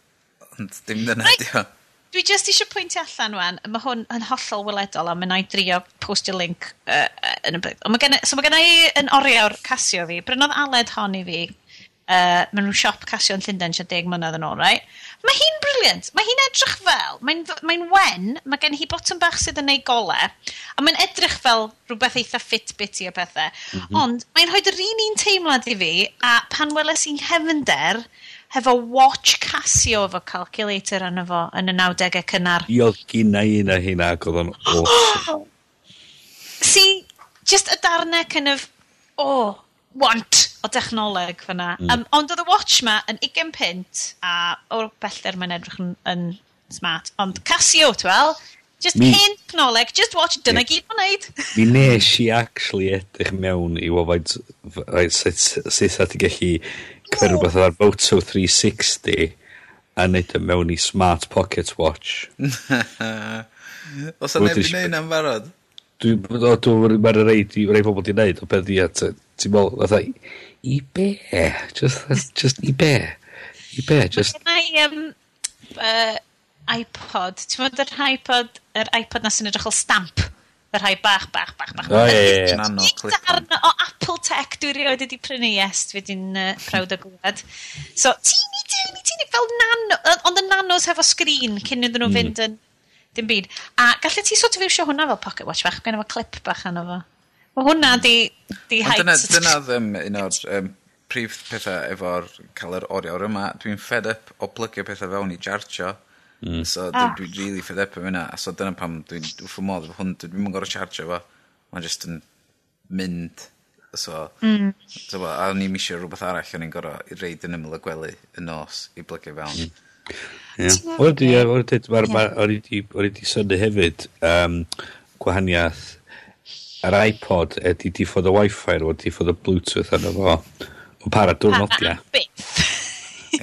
S3: ond dim dyna right. dio.
S1: Dwi just eisiau pwyntio allan wan, mae hwn yn hollol weledol a mae'n na i drio postio link uh, yn y byd. Mae so mae gen i yn oriawr casio fi, brynodd aled hon i fi uh, maen nhw'n siop casio yn Llundain siad deg mlynedd yn ôl, right? Mae hi'n briliant. Mae hi'n edrych fel, mae'n mae wen, mae gen hi botwm bach sydd yn ei gole, a mae'n edrych fel rhywbeth eitha fitbit i o pethau. Mm -hmm. Ond mae'n rhoi yr un un teimlad i fi, a pan weles i'n hefnder, hefo watch Casio efo calculator yn efo yn y 90au cynnar.
S2: Io gynna i na hynna oedd o'n <gasps> awesome.
S1: See, just y darnau kind of, oh, want o dechnoleg fyna. Mm. Um, ond oedd y watch ma yn 20 pint, a o'r bellter mae'n edrych yn, yn smart. Ond Casio, twel, just mi, hen technoleg, just watch, dyna yeah. gyd mae'n neud. <laughs>
S2: mi nes i actually edrych mewn i wofaid sut ati gallu cyrra beth ar Voto 360 a neud y mewn i smart pocket watch. <laughs>
S3: Os yna efo'n neud am barod?
S2: Dwi'n meddwl, mae'r rei, rei pobl di wneud, o beth di at, ti'n meddwl, fatha, i be? Just, just i be? I be? Just...
S1: Mae um, uh, iPod, ti'n meddwl yr iPod, yr iPod na sy'n edrych o stamp? Yr rhai bach, bach, bach, bach.
S2: O, ie, ie.
S1: Nano, o Apple Tech dwi rioed wedi prynu, yes, dwi wedi'n uh, prawd o gwlad. So, teeny, teeny, teeny, fel nano, ond y nanos hefo sgrin cyn iddyn nhw hmm. fynd yn dim byd. A gallet ti sort of iwsio hwnna fel pocket watch bach? Gwneud efo clip bach anno fo. Mae hwnna di, di height.
S3: Dyna, dyna ddim un o'r um, prif pethau efo'r cael yr oriawr yma. Dwi'n fed up o plygio pethau fewn i jarcho. Mm. So ah. dwi'n really fed up am hynna. So dyna pam dwi'n dwi wrth modd efo hwn. Dwi'n mynd gorau charcho fo. Mae'n just yn mynd. So, mm. so a o'n i'n misio rhywbeth arall. O'n i'n gorau i reid yn ymwyl y gwely y nos i blygio fewn. Mm.
S2: Wel, di, o'n i wedi syni hefyd um, gwahaniaeth yr iPod ydy diffodd y Wi-Fi o diffodd y Bluetooth arno fo yn para diwrnodia.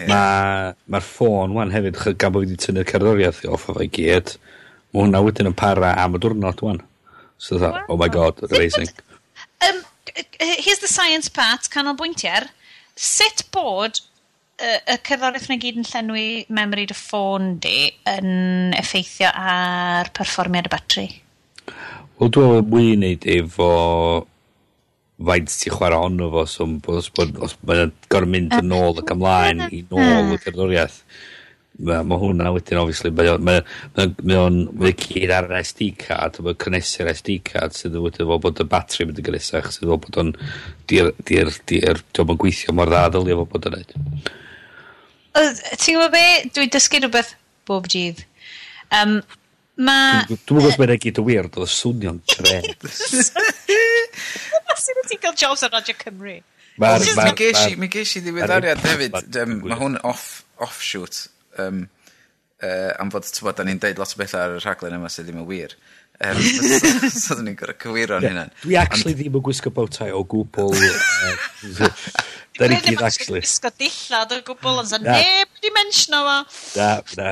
S2: Mae'r <laughs> ma ffôn wan hefyd, gan bod wedi tynnu'r cerddoriaeth off o fe gyd, mae hwnna wedyn yn para am y diwrnod wan. So dda, oh my god, amazing.
S1: Um, here's the science part, canolbwyntiau. Sut bod y, y cyffordd yna gyd yn llenwi memory dy ffôn di yn effeithio ar perfformiad y batri?
S2: Wel, dwi'n meddwl mwy i wneud efo faint ti'n chwarae honno fo, so os, os mae'n gorau mynd yn ôl ac ymlaen i nôl y cerddoriaeth, mae ma hwnna wedyn, obviously, mae o'n mae, mae, mae, mae cyd ar yr SD card, mae'n cynnesu'r SD card sydd wedi fod bod y batri mynd yn gynnesach, sydd wedi bod o'n di'r, di'r, di'r, di'r, di'r, di'r, di'r, di'r, di'r, di'r, di'r, di'r,
S1: Ti'n gwybod be? Dwi'n dysgu rhywbeth bob dydd. Um, ma...
S2: Dwi'n gwybod bod gyd y wir, dwi'n swnio'n tre.
S1: Sut ti'n cael jobs ar Radio Cymru?
S2: Mar, mar, mar,
S3: mi geis i ddiweddariad hefyd, um, mae hwn off, offshoot, um, uh, am fod, ti'n bod, da ni'n deud lot o bethau ar y rhaglen yma sydd ddim yn wir. Um, <laughs> so, so ni'n gorau cywiro yn hynny.
S2: Dwi actually ddim yn gwisgo bowtai o gwbl. <laughs> <laughs> Da ni gyd, actually.
S1: Gwisgo dillad o gwbl, ond sa'n neb wedi mention o
S2: fo. Da, da.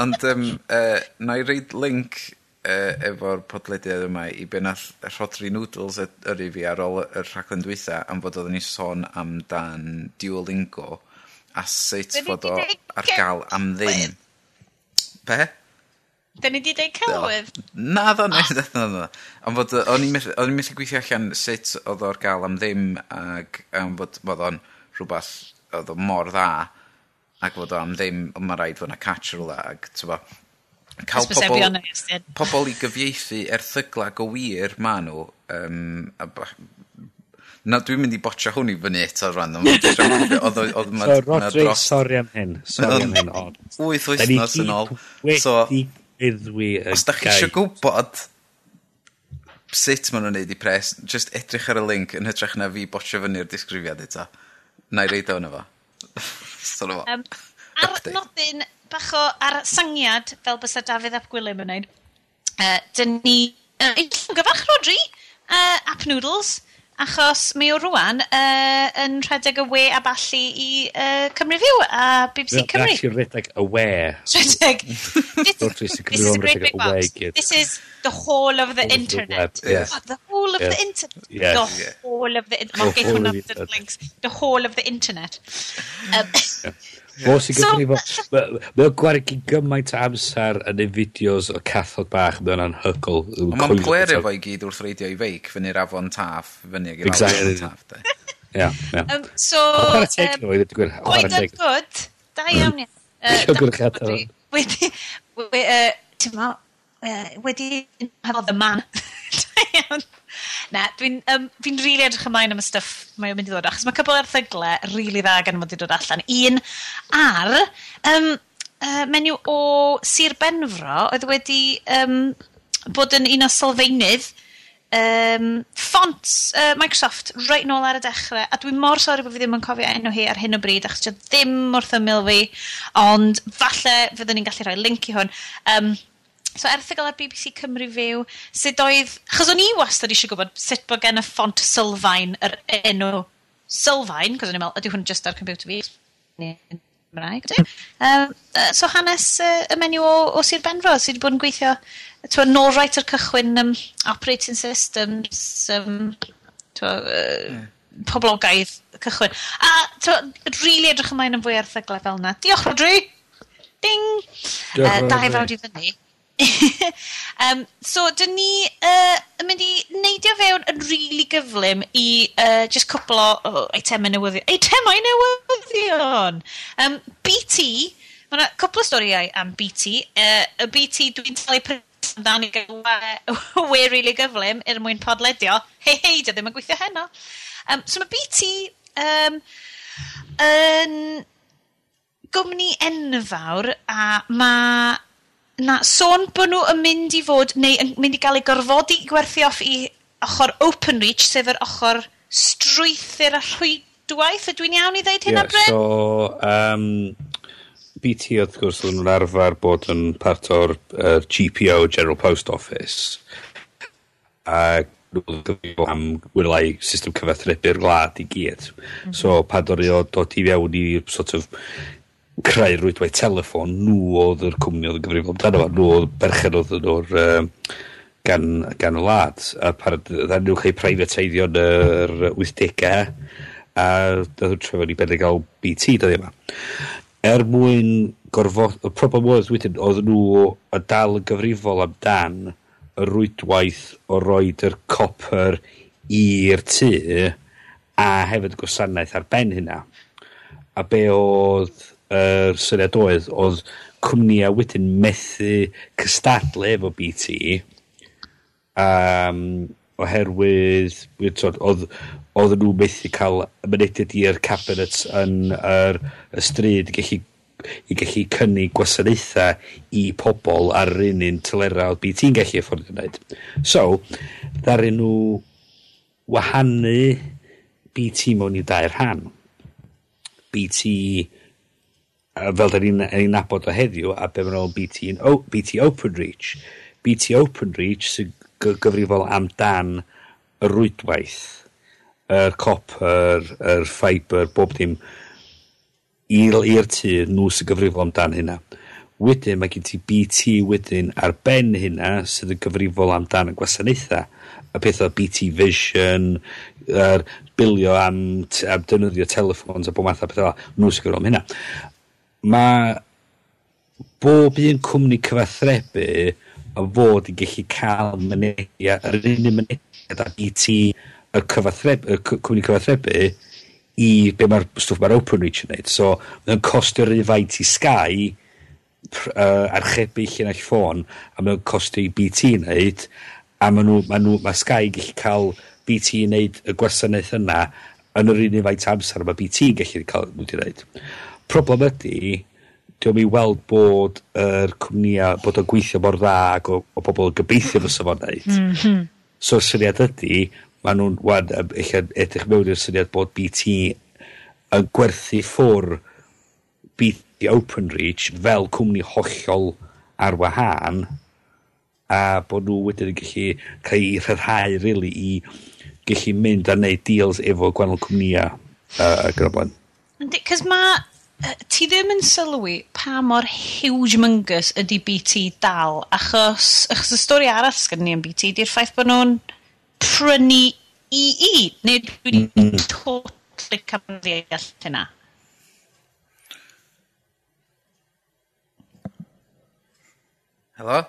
S3: Ond, um, uh, na i reid link uh, efo'r podlediad yma i be nath Rodri Noodles yr i fi ar ôl y rhaglen dwytha am fod oedden ni sôn amdan Duolingo a sut fod o ar gael am ddim. Be?
S1: Da ni di deud celwydd?
S3: Na, ddo, na, ah. ddo, ddo. Ond fod, o'n i'n methu gweithio allan sut oedd o'r gael am ddim, ac am fod, fod o'n rhywbeth oedd o mor dda, ac fod o am ddim, ond mae rhaid fod yna catch rhywle, ac tyfo, cael pobl, pobl i gyfieithu erthygla go wir ma nhw, um, a, Na, dwi'n mynd i botio hwn i fyny eto rhan. Oedd ma...
S2: Sori am hyn. Sori am hyn.
S3: Wyth wythnos yn ôl. So,
S2: Uddwi y
S3: Os da chi eisiau gwybod sut maen nhw'n neud i pres, just edrych ar y link yn hytrach na fi botio fyny'r disgrifiad eto. Na i reid o'n efo. <laughs> Sôn efo.
S1: Um, ar nodyn bach o ar sangiad, fel bysa Dafydd ap Gwilym yn neud, uh, dyn ni uh, yn gyfach Rodri, uh, Ap Noodles, Achos mi o rwan uh, yn rhedeg y we a ballu i uh, Cymru Fyw a BBC
S2: no,
S1: Cymru.
S2: Actually rhedeg y we.
S1: Rhedeg. <laughs> this, this is a great big box. This is the whole of the
S2: all internet. Of the yes.
S1: what, the whole of
S2: yes.
S1: the internet?
S2: Yes.
S1: The whole of the internet.
S2: The
S1: whole of the internet. Um, <laughs>
S2: Fo sy'n gyfrifol. Mae o'n gwerth i gymaint amser yn ei fideos o cathod bach, mae o'n
S3: anhygol. Mae'n pler efo i gyd wrth reidio i feic, fyny'r afon taff, fyny i'r afon taff. <laughs>
S2: Ia, ia.
S1: So...
S2: Chwarae teg nhw, i ddweud.
S1: Oed yn gwrdd, da iawn
S2: iawn. <laughs>
S1: Siogwch
S2: adar.
S1: Wedi, ti'n ma, wedi, hefo the man. <laughs> Da iawn. Na, dwi'n um, dwi rili edrych ymlaen am y stuff mae'n mynd i ddod achos mae cybl erthygle rili really dda gan fod i dod allan. Un ar um, uh, menyw o Sir Benfro oedd wedi um, bod yn un o sylfaenydd um, ffont uh, Microsoft right nôl ar y dechrau a dwi'n mor sori bod fi ddim yn cofio enw hi ar hyn o bryd achos ddim wrth ymyl fi ond falle fyddwn ni'n gallu rhoi link i hwn um, So erthigol ar BBC Cymru Fyw, sut oedd... Chos o'n i wastad eisiau gwybod sut bod gen y ffont sylfaen yr enw sylfaen, cos o'n i'n meddwl, ydy hwn just ar computer fi? Gymraeg, ydy? Um, so hanes uh, y menu o, o Sir Benfro, sydd wedi bod yn gweithio twa, nôl right ar cychwyn um, operating systems, um, twa, uh, yeah. poblogaidd cychwyn. A twa, really edrych ymlaen yn fwy erthyglau fel yna. Diolch, Rodri! Ding!
S2: Diolch,
S1: uh, da i fawr i fyny um, so, dyn ni uh, yn mynd i neidio fewn yn rili really gyflym i uh, just cwpl o oh, eitemau newyddion. Eitemau newyddion! Um, BT, mae yna cwpl o storiau am BT. Uh, y BT dwi'n talu pres amdani gael we <laughs> really gyflym er mwyn podledio. Hei, hei, dy ddim yn gweithio heno. Um, so mae BT um, yn gwmni enfawr a mae Na, sôn bod nhw yn mynd i fod, neu yn mynd i gael eu gorfodi i gwerthu off i ochr OpenReach, sef yr ochr strwythyr a rhwydwaith, ydw i'n iawn i ddeud hynna,
S2: yeah,
S1: Bryn?
S2: So, um, BT wrth gwrs yn arfer bod yn part o'r uh, GPO, General Post Office, a am wylai system cyfathrebu'r glad i gyd. Mm -hmm. So, pan dod i dod i fewn i sort of creu rwydwaith telefon, nhw oedd yr cwmni oedd yn gyfrifol amdano fo, nhw oedd berchen oedd yn o'r um, gan, gan y wlad, a pan dda'n nhw'n cael privateiddio yn yr 80au, a dda'n nhw'n trefod i bendig gael BT dyddi yma. E er mwyn gorfod, y problem oedd wedyn, oedd nhw y dal yn gyfrifol amdan y rwydwaith o roed yr copper i'r tŷ a hefyd gwasanaeth ar ben hynna. A be oedd yr syniad oedd, oedd cwmnïa wedyn methu cystadlu efo BT um, oherwydd oedd oedd nhw methu cael mynediad i'r cabinet yn yr y stryd i gallu, i gallu cynnig gwasanaethau i pobl ar yr un un tylera oedd BT'n gallu effordio gwneud. So, ddaru nhw wahanu BT mewn i dair rhan. BT fel da ni'n ni nabod o heddiw a be maen nhw'n BT, oh, BT Openreach BT Openreach sy'n gyfrifol amdan y rwydwaith yr copper, yr ffibr, bob dim i'r tŷ, nhw sy'n gyfrifol amdan hynna. Wedyn mae gen ti BT wedyn ar ben hynna sydd yn gyfrifol amdan y gwasanaethau. Y peth o BT Vision, yr bilio am, am defnyddio telefons a bod math o pethau. Nhw sy'n gyfrifol am hynna mae bob un cwmni cyfathrebu a fod i gallu cael mynediad, yr un mynediad ag i ti y cyfathrebu, y cwmni cyfathrebu i be mae'r stwff mae'r OpenReach yn neud. So, mae'n costio rhywfaint i Sky uh, archebu llinell ffôn a mae'n costio i BT yn neud a mae, nhw, mae, nhw, mae Sky gallu cael BT yn neud y gwasanaeth yna yn yr un effaith amser mae BT yn gallu cael nhw wedi neud problem ydi, diom i weld bod yr cwmnïa, bod o'n gweithio mor dda ac o, o bobl yn gobeithio fy fo'n neud. Mm -hmm. So syniad ydy, maen nhw'n wan, eich edrych mewn i'r syniad bod BT yn gwerthu ffwr BT OpenReach fel cwmni hollol ar wahân a bod nhw wedyn yn gallu cael ei rhyddhau really i gallu mynd a wneud deals efo gwannol cwmnïa uh, gyda yn y blaen.
S1: Cos mae ti ddim yn sylwi pa mor huge mungus ydy BT dal, achos, achos y stori arall sgan ni yn BT, di'r ffaith bod nhw'n prynu i i, neu dwi wedi mm -hmm. totally camddeall hynna.
S3: Helo?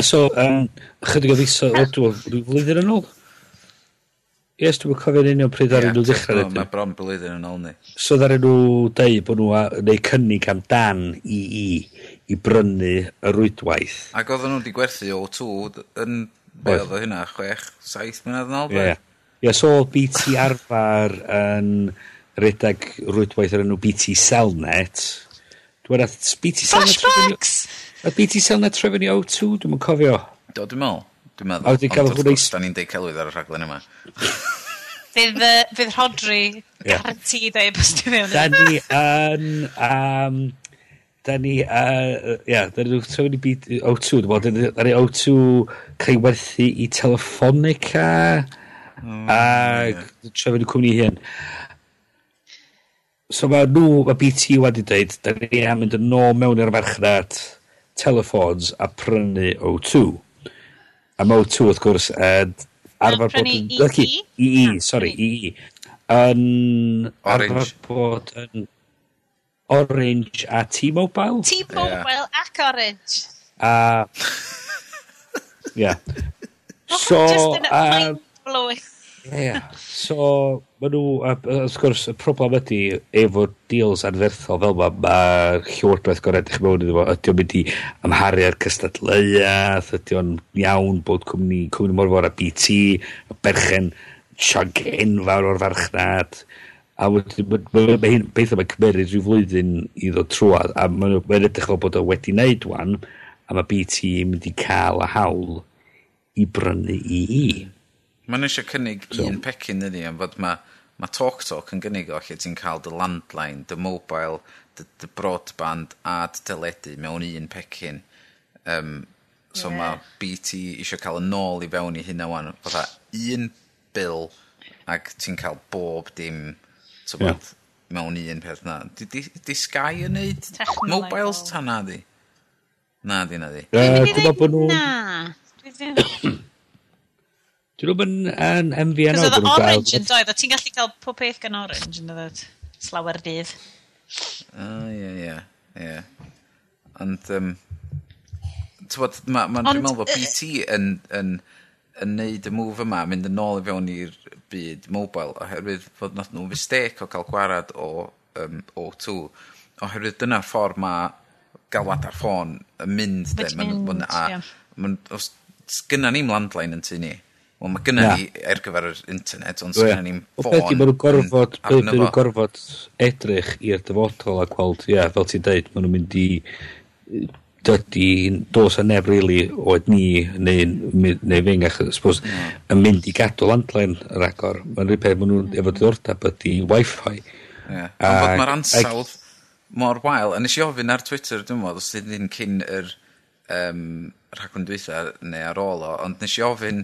S2: So, um, chydig o ddiso, dwi'n flwyddyn yn ôl? Yes, dwi'n cofio'n union pryd ar nhw ddechrau.
S3: Ie, mae bron blwyddyn yn ôl ni.
S2: So ddaren nhw dweud bod nhw neu cynnig am dan i i i brynu y rwydwaith.
S3: Ac oedden nhw wedi gwerthu o 2 yn be oedd o hynna, 6, 7 mlynedd yn ôl?
S2: Ie, Yeah. ie. so BT arfer yn redag rwydwaith ar enw BT Cellnet. Dwi'n rhaid BT
S1: Cellnet... Flashbacks!
S2: A BT Cellnet trefyn i O2, dwi'n cofio.
S3: Do, dwi'n meddwl. Dwi'n meddwl. A wedi cael hwnna... Ond, da ni'n deud celwydd ar y rhaglen yma. <laughs>
S1: Fydd, uh, fydd Rodri garanti i ddeud bys ti mewn.
S2: Da ni yn... Um, da ni... uh, yeah, da ni'n trefyn i byd O2, dwi'n bod, da ni O2 cael werthu i Telefonica mm, a yeah. trefyn i cwmni hyn. So mae nhw, mae BT wedi dweud, da ni am mynd yn ôl mewn i'r farchnad telefons a prynu O2. A mae O2 wrth gwrs yn arfer bod yn... Lucky, EE, sori, EE. Yn... Orange. Arfer bod yn Orange a T-Mobile.
S1: T-Mobile yeah. ac Orange.
S2: A... Uh, <laughs> yeah.
S1: so... Just um, in a uh, blowing
S2: Ie. So, ma nhw, wrth gwrs, y problem ydy, efo deals anferthol fel yma, mae Llywodraeth gorau edrych mewn iddo fo, ydy o'n mynd i amharu ar cystadleuaeth, ydy o'n iawn bod cwmni, cwmni mor fawr a BT, a berchen siag enfawr o'r farchnad, a wedyn mae hyn beth yma'n cymeryd rhyw flwyddyn i ddod trwad a mae'n edrych fel bod o wedi wneud wan a mae BT yn mynd i cael y hawl i brynu i i.
S3: Mae nhw eisiau cynnig so. un pecyn ydy am fod mae ma Talk Talk yn gynnig o lle ti'n cael dy landline, dy mobile, dy, dy broadband a dy teledu mewn un pecyn. Um, so yeah. mae BT eisiau cael yn ôl i fewn i hynna wan. Fytha un bil ac ti'n cael bob dim so yeah. Bod, mewn un peth na. Di, di, di Sky yn neud mobiles ta na di? Na di na di.
S1: Uh, Dwi'n meddwl bod nhw... Na. <coughs>
S2: Dwi'n rhywbeth yn, yn MVN
S1: Cos oedd orange yn doedd, o ti'n gallu cael pob peth gan orange yn dod slawer dydd.
S3: O, ie, ie, ie. Ond, um, tywod, ma, ma, dwi'n meddwl bod BT yn, yn, yn neud y move yma, mynd yn ôl i fewn i'r byd mobile, oherwydd fod nath nhw'n mistake o cael gwarad o um, O2, oherwydd dyna'r ffordd mae galwad ar ffôn yn mynd, de,
S1: mynd,
S3: a, yeah. os, gynna ni'n landline yn tu ni, Wel, mae
S2: gynnu
S3: ni ar gyfer yr internet, ond
S2: sy'n
S3: gynnu ni'n ffôn...
S2: Beth i, maen nhw'n gorfod,
S3: beth
S2: maen nhw'n gorfod edrych i'r dyfodol a gweld, ia, fel ti'n deud, maen nhw'n mynd i... Dydy, dos a neb really, oed ni, neu, neu fyng, achos suppose, yn mynd i gadw landline yr agor. Mae'n rhywbeth peth maen nhw'n efo diddordeb ydy Wi-Fi.
S3: Ie, ond bod mae'r ansawdd mor wael, a nes i ofyn ar Twitter, dwi'n meddwl, os ydyn cyn yr um, rhagwyn dwytha neu ar ôl o, ond nes i ofyn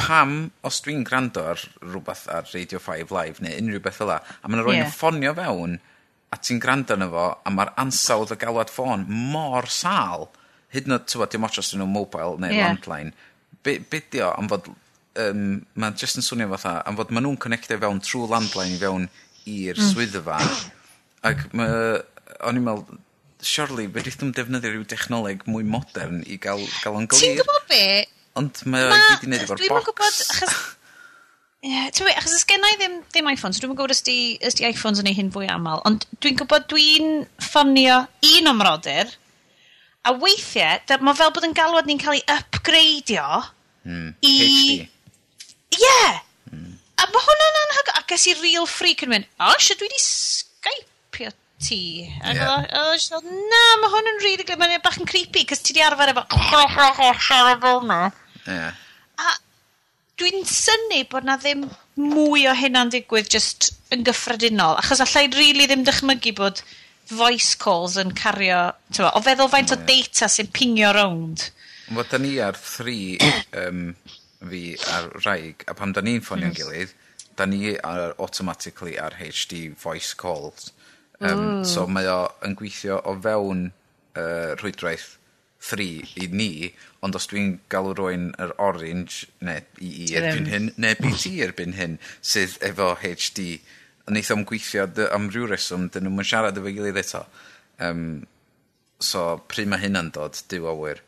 S3: pam, os dwi'n gwrando ar rhywbeth ar Radio 5 Live neu unrhyw beth yla, a, a mae'n
S1: rhoi'n
S3: yeah. ffonio fewn a ti'n gwrando na fo, a mae'r ansawdd o galwad ffôn mor sal, hyd yn oed, ti'n dim ots os dyn nhw mobile neu
S1: yeah.
S3: landline, be, be di o, am fod, um, mae'n just yn swnio fatha, am fod maen nhw'n connectio fewn trwy landline i fewn i'r
S1: mm.
S3: swyddfa, ac o'n i'n meddwl, surely, fe ddim defnyddio rhyw technoleg mwy modern i gael, gael o'n glir.
S1: Ti'n gwybod be?
S3: Ond mae o i gyd i wneud efo'r
S1: box. Dwi'n gwybod, achos... <laughs> Ie, yeah, achos ys i ddim, ddim iPhones, dwi'n gwybod ysdi, ysdi iPhones yn ei hyn fwy aml, ond dwi'n gwybod dwi'n ffonio un omrodur, a weithiau, mae fel bod yn galwad ni'n cael ei upgradeio
S3: mm,
S1: i...
S3: HD.
S1: Ie! Yeah. Mm. A mae hwnna'n anhygoel, a ges i real freak yn mynd, o, oh, sydd dwi wedi Skype ti.
S3: Ac
S1: yeah. oedd jyst fel, na, mae hwn yn rili really mae'n bach yn creepy, cos ti di arfer efo, siarad fel yna.
S3: Yeah.
S1: A dwi'n synnu bod na ddim mwy o hynna'n digwydd just yn gyffredinol, achos allai rili really ddim dychmygu bod voice calls yn cario, tywa, o feddwl faint o data sy'n pingio rownd.
S3: Wel, da ni ar 3 um, <coughs> fi ar rhaeg, a pam da ni'n ffonio'n mm. gilydd, da ni ar, automatically ar HD voice calls. Um, Hmm. ...so mm. mae o yn gweithio o fewn uh, rhwydraeth 3 i ni, ond os dwi'n galw rwy'n yr orange neu i i erbyn hyn neu by ti erbyn hyn sydd efo HD, dee neith gweithio dy- am ryw reswm 'dyn nhw'n siarad efo gilydd eto Um, so pryd ma' hynna'n dod Duw awyr.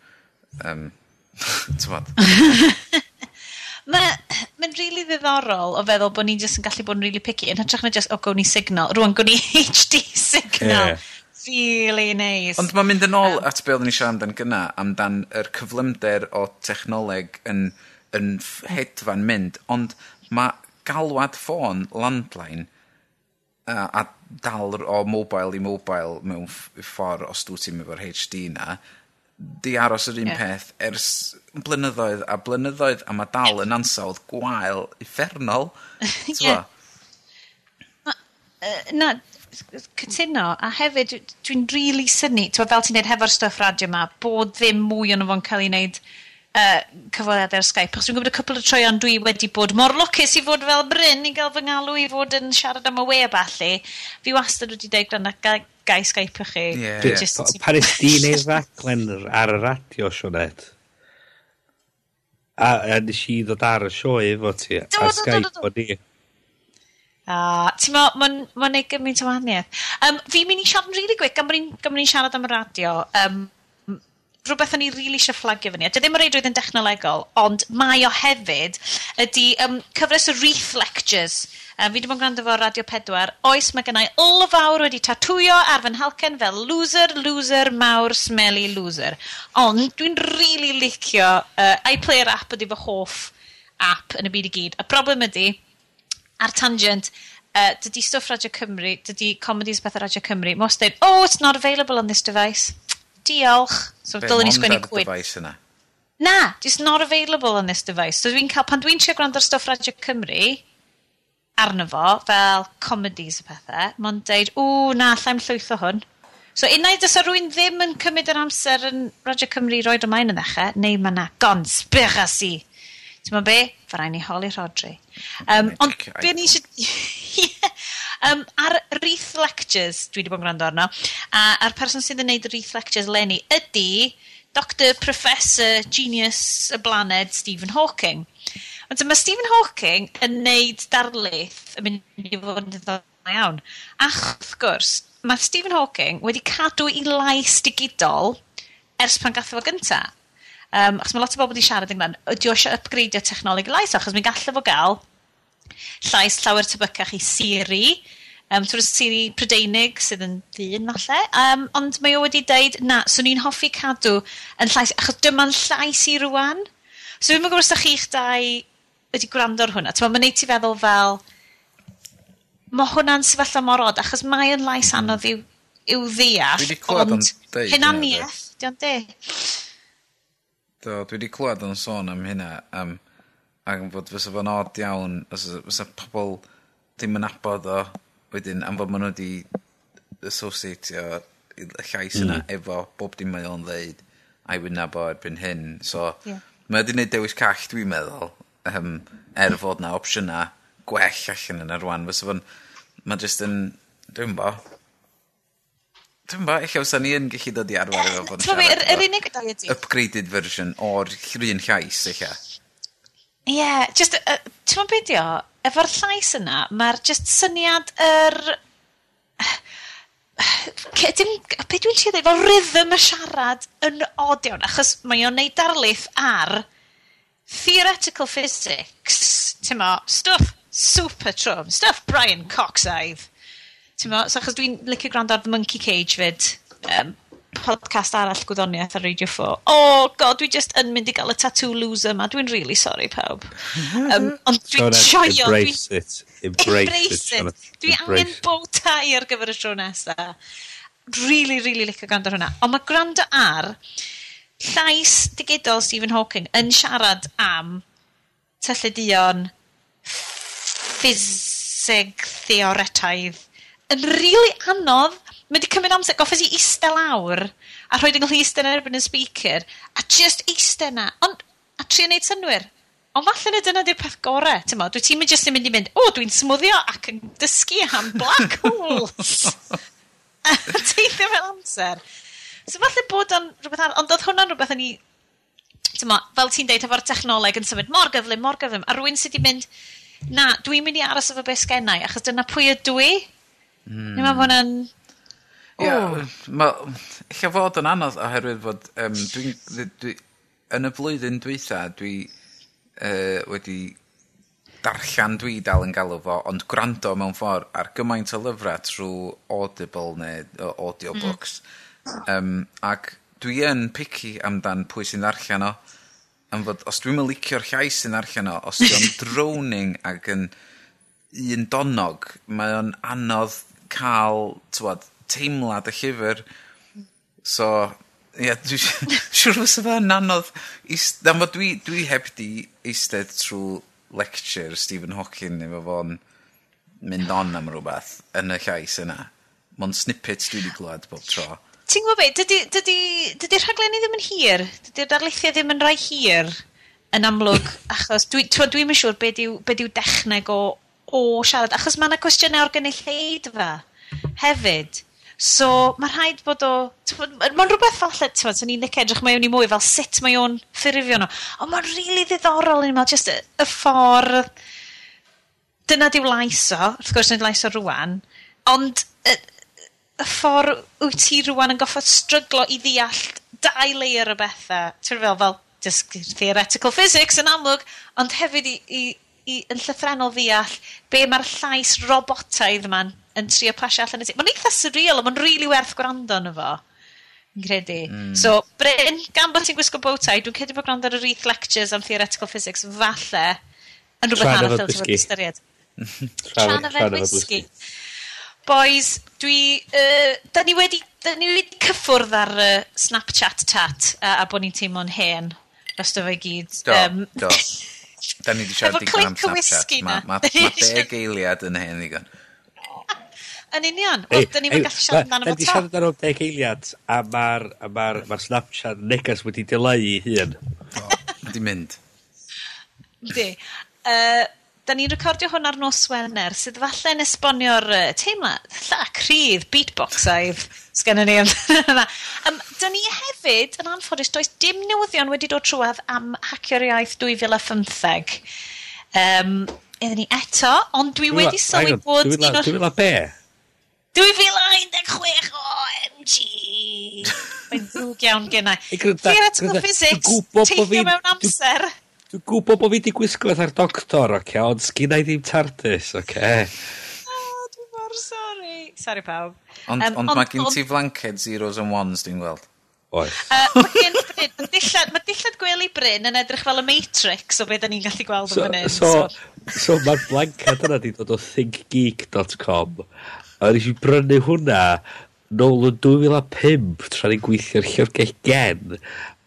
S3: Um, yym <laughs> <laughs>
S1: mae'n rili really ddiddorol o feddwl bod ni jyst yn gallu bod yn rili really picky yn hytrach na just, o, gawn ni signal. Rwan, gawn ni <laughs> HD signal.
S2: Yeah.
S1: Really nice.
S3: Ond mae'n mynd yn ôl um, at be oeddwn ni siarad amdan gyna, amdan yr cyflymder o technoleg yn, yn hedfan mynd, ond mae galwad ffôn landline a, a dal o mobile i mobile mewn ffordd os dwi ti'n efo'r HD na, 'di aros yr un peth ers blynyddoedd a blynyddoedd a mae dal yn ansawdd gwael uffernol. <laughs>
S1: Ie.
S3: Ma'
S1: yy na cytuno a hefyd dwi'n rili really syni t'wo fel ti'n neud hefo'r stuff radio ma bod ddim mwy ono fo'n cael ei wneud uh, cyfweliadau ar Skype achos dwi'n gwybod y cwpl o troion dwi wedi bod mor lwcus i fod fel Bryn i gael fy ngalw i fod yn siarad am y we a balli fi wastad wedi deud gwrando gai i skype'o chi.
S3: Yeah,
S1: just yeah.
S2: Pa nes di neud raglen ar y radio, Sionet? A, a nes i ddod ar y sioe efo ti,
S1: a
S2: Skype o ni.
S1: A, ti'n meddwl, mae'n ma neud gymaint o wahaniaeth. Um, fi'n mynd i siarad yn rili really gwych, gan bod ni'n siarad am y radio, um, rhywbeth o'n i rili really eisiau fflagio fyny. Dy ddim yn reidrwydd yn dechnolegol, ond mae o hefyd ydy um, cyfres o wreath lectures Uh, fi wedi bod yn gwrando fo Radio 4. Oes, mae gennau olfawr wedi tatwio ar fy nhalcen fel loser, loser, mawr, smelly, loser. Ond dwi'n really licio uh, iPlayer app ydy fy hoff app yn y byd i gyd. Y broblem ydy, ar tangent, uh, dydy stwff Radio Cymru, dydy comedies beth Radio Cymru, most dweud, oh, it's not available on this device. Diolch. So,
S3: Be
S1: dylen ni sgwennu cwyd.
S3: device yna?
S1: Na, it's not available on this device. So, dwi'n cael, pan dwi'n siarad gwrando ar stwff Radio Cymru, arno fo fel comedies y pethau, mae'n deud, ww, na, llai'n llwyth o hwn. So unai dysa rwy'n ddim yn cymryd yr amser yn Radio Cymru roed ymlaen yn ddechrau, neu mae na gonspirasi. Ti'n be? Fy rai ni holi Rodri. Um, ond be ni eisiau... um, ar Wreath Lectures, dwi wedi bod yn gwrando arno, a a'r person sydd yn gwneud Wreath Lectures lenni ydy Dr Professor Genius y Blaned Stephen Hawking. Ond mae Stephen Hawking yn neud darlith yn mynd i fod yn dda iawn. Ach, wrth gwrs, mae Stephen Hawking wedi cadw i lais digidol ers pan gatho fo gynta. Um, achos mae lot o bobl wedi siarad ynglyn, ydy o eisiau upgradeio technoleg lais, achos mi'n gallu fo gael llais llawer tybycach i Siri, um, trwy'r Siri Prydeinig sydd yn ddyn falle, um, ond mae o wedi dweud, na, swn i'n hoffi cadw yn llais, achos dyma'n llais i rwan. So fi'n gwybod os da chi'ch dau wedi gwrando ar hwnna. Mae'n neud ti feddwl fel, mae hwnna'n sefyllfa mor od, achos mae yn lais anodd i'w, i'w ddeall.
S3: Dwi wedi clywed ond
S1: deud. Hynaniaeth, di o'n deud.
S3: Do, dwi wedi clywed yn sôn am hynna, Um, ac bod fysa fo'n od iawn, fysa pobl ddim yn abod o, wedyn, am fod maen nhw wedi associatio llais yna mm. efo bob dim mae o'n ddeud, a'i i wyna bo erbyn hyn. So, yeah. mae wedi gwneud dewis call, dwi'n meddwl, um, er fod 'na opsiyna gwell allan yna rwan. fysa fo'n mae jyst yn dwi'n 'bo. dwi'n 'bo eich fysan ni yn gallu dod i arfer efo fod yn
S1: siarad... Yr, yr unig
S3: ...upgraded version o'r llun llais ella.
S1: Ie, yeah, just, uh, ti'n mwyn beth o? Efo'r llais yna, mae'r just syniad yr... Dim, beth dwi'n siarad, efo rhythm y siarad yn od iawn, achos mae o'n neud darlith ar theoretical physics, ti'n mo, stuff super trwm, stuff Brian Cox aidd. Ti'n mo, so achos dwi'n licio gwrando ar The Monkey Cage fyd, um, podcast arall gwyddoniaeth ar Radio 4. Oh god, dwi just yn mynd i gael y tattoo loser ma. Dwi'n really sorry pawb. Um, ond dwi'n
S2: sioio, Embrace dwi, it. Embrace,
S1: embrace it. it. Dwi angen bow tie ar gyfer y tro nesaf. Really, really licio gwrando ar hwnna. Ond mae gwrando ar llais digidol Stephen Hawking yn siarad am tylludion ffiseg theoretaidd yn really anodd. Mae wedi cymryd amser, goffes i eistedd lawr a rhoi dyngol eistedd yn erbyn y speaker a just eistedd na. Ond, a trio neud synwyr. Ond falle na dyna di'r peth gorau, ti'n mo. Dwi ti'n mynd jyst yn mynd i mynd, o, dwi'n smwddio ac yn dysgu am black holes. <laughs> <laughs> a teithio fel amser. So falle bod o'n rhywbeth arall, ond oedd hwnna'n rhywbeth o'n i, tyma, fel ti'n deud, efo'r technoleg yn symud mor gyflym, mor gyflym, a rwy'n sydd wedi mynd, na, dwi'n mynd i aros efo beth sgennau, achos dyna pwy ydw i. Mm. Ni'n meddwl bod hwnna'n...
S3: Ie, eich fod yn anodd oherwydd fod, um, dwi, dwi, dwi, yn y flwyddyn dwytha, dwi uh, wedi darllen dwi dal yn galw fo, ond gwrando mewn ffordd ar gymaint o lyfrau trwy Audible neu uh, audiobooks. Mm. Um, ac dwi yn picky amdan pwy sy'n ddarllen o. Am fod, os dwi'n yn licio'r llais sy'n ddarllen o, os dwi'n <laughs> droning ac yn un donog, mae o'n anodd cael tywad, teimlad y llyfr. So, ie, yeah, dwi'n <laughs> siŵr fysa fe yn anodd Am 'na dwi, dwi heb 'di eistedd trwy lecture Stephen Hawking efo fo'n mynd on am rhywbeth yn y llais yna. Mae'n snippets dwi wedi glwad bob tro.
S1: Ti'n gwybod beth, dydy'r dydy, dydy rhaglenni ddim yn hir, dydy'r darlithiau ddim yn rhai hir yn amlwg, <laughs> achos dwi'n dwi, dwi, siŵr beth yw, be yw dechneg o, o siarad, achos mae yna cwestiynau o'r gynulleidfa hefyd. So, mae rhaid bod o... Mae'n rhywbeth falle, ti'n so ni'n lic edrych mewn i mwy, fel sut mae o'n ffurifio nhw. Ond mae'n rili really ddiddorol yn ymwneud, just y, y ffordd... Dyna diw laiso, wrth gwrs nid laiso rwan, ond y ffordd wyt ti rwan yn goffod stryglo i ddeall dau layer o bethau. Ti'n fel, fel just theoretical physics yn amlwg, ond hefyd i, i, i yn llythrenol ddeall be mae'r llais robotaidd yma'n yn trio pasio allan y ti. Mae'n eitha surreal, ond mae'n rili really werth gwrando yn efo. Yn credu. Mm. So, Bryn, gan bod ti'n gwisgo bowtie, dwi'n credu bod gwrando ar yr ETH lectures am theoretical physics, falle, yn rhywbeth arall fel ti'n fod ystyried. <laughs> Tran yfed whisky boys, dwi... Uh, da ni wedi... Da ni wedi cyffwrdd ar uh, Snapchat tat a, a bod ni'n teimlo'n hen. Rosto fe gyd.
S3: Do, um, do. Da ni wedi <laughs> siarad digon am Snapchat. Mae ma, ma, <laughs> ma deg eiliad yn hen ddigon. <laughs>
S1: Yn union. Wel, da ni'n gallu siarad amdano
S2: fo to. Da ni wedi siarad amdano deg eiliad a mae'r ma, ma, ma Snapchat negas wedi dileu i hun.
S3: Wedi mynd.
S1: Di. Uh, da ni'n recordio hwn ar nos Wener, sydd falle yn esbonio'r uh, teimlad, lla, crydd, beatboxaidd, aidd, ni yna. um, da ni hefyd, yn anffodus, does dim newyddion wedi dod trwad am hacio'r iaith 2015. Um, Iddyn ni eto, ond dwi wedi sylwi bod...
S2: 2000 be?
S1: 2016, OMG! <laughs> Mae'n ddrwg iawn gennau. Fear out physics, teithio mewn amser.
S2: Dwi'n gwybod bod fi wedi gwisgo ar doctor, oce, ond sgynna i ddim tardus, oce.
S1: O, dwi mor sori. Sori pawb.
S3: Ond, um, ond, ond mae gen ti flanced zeros and ones, dwi'n gweld.
S2: Oes.
S1: Uh, mae dillad, ma dillad gwely bryn yn edrych fel y Matrix o beth da ni'n gallu gweld so, yn fan
S2: So, so, so mae'r blanced yna di dod o thinkgeek.com a nes i brynu hwnna nôl yn 2005 tra ni'n gweithio'r llyfrgell gen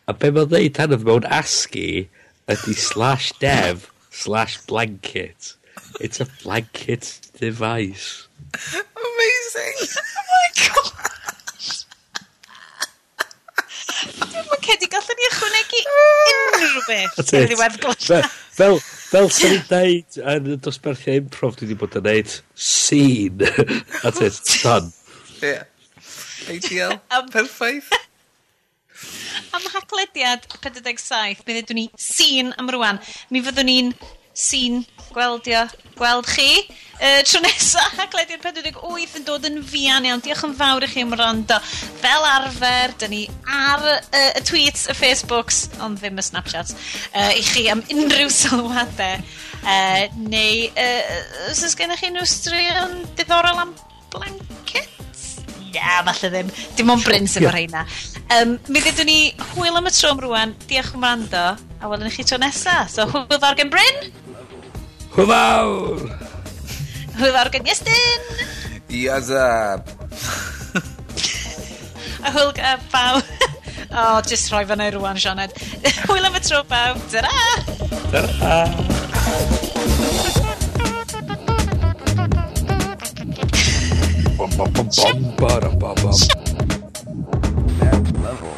S2: a be mae'n dweud hynny mewn ASCII ydy slash dev slash blanket. It's a blanket device.
S3: Amazing! <laughs>
S1: Oh my god! Dwi'n mynd cedi gallwn ni ychwanegu ah. unrhyw beth.
S2: Dwi'n ddiwedd glwyd. Fel, fel sy'n ni'n deud yn y dosbarthiau improv dwi wedi bod yn neud scene. <laughs> That's it, done.
S3: Yeah. Ideal. Perffaith.
S1: Am haglediad 47, mi ddedwn ni sîn am rwan. Mi fyddwn ni'n sîn gweldio, gweld chi. Uh, tro nesa, haglediad 48 yn dod yn fian iawn. Diolch yn fawr i chi am rando. Fel arfer, dyn ni ar uh, y tweets, y Facebooks, ond ddim y Snapchats, uh, i chi am unrhyw sylwadau. Uh, neu, uh, os ys gennych chi unrhyw straeon diddorol am blanket? na, falle ddim. Dim ond Bryn sy'n o'r heina. Um, mi ddedwn ni hwyl am y tro am rwan. Diolch yn rando. A welwn i chi tro nesa. So, hwyl fawr gen Bryn.
S2: Hwyl fawr.
S1: Hwyl fawr gen Iestyn.
S3: Iazab.
S1: a hwyl gen pawb. O, oh, jyst rhoi fan ei rwan, Sioned. hwyl am y tro pawb. Ta-ra!
S2: Ta-ra! That level.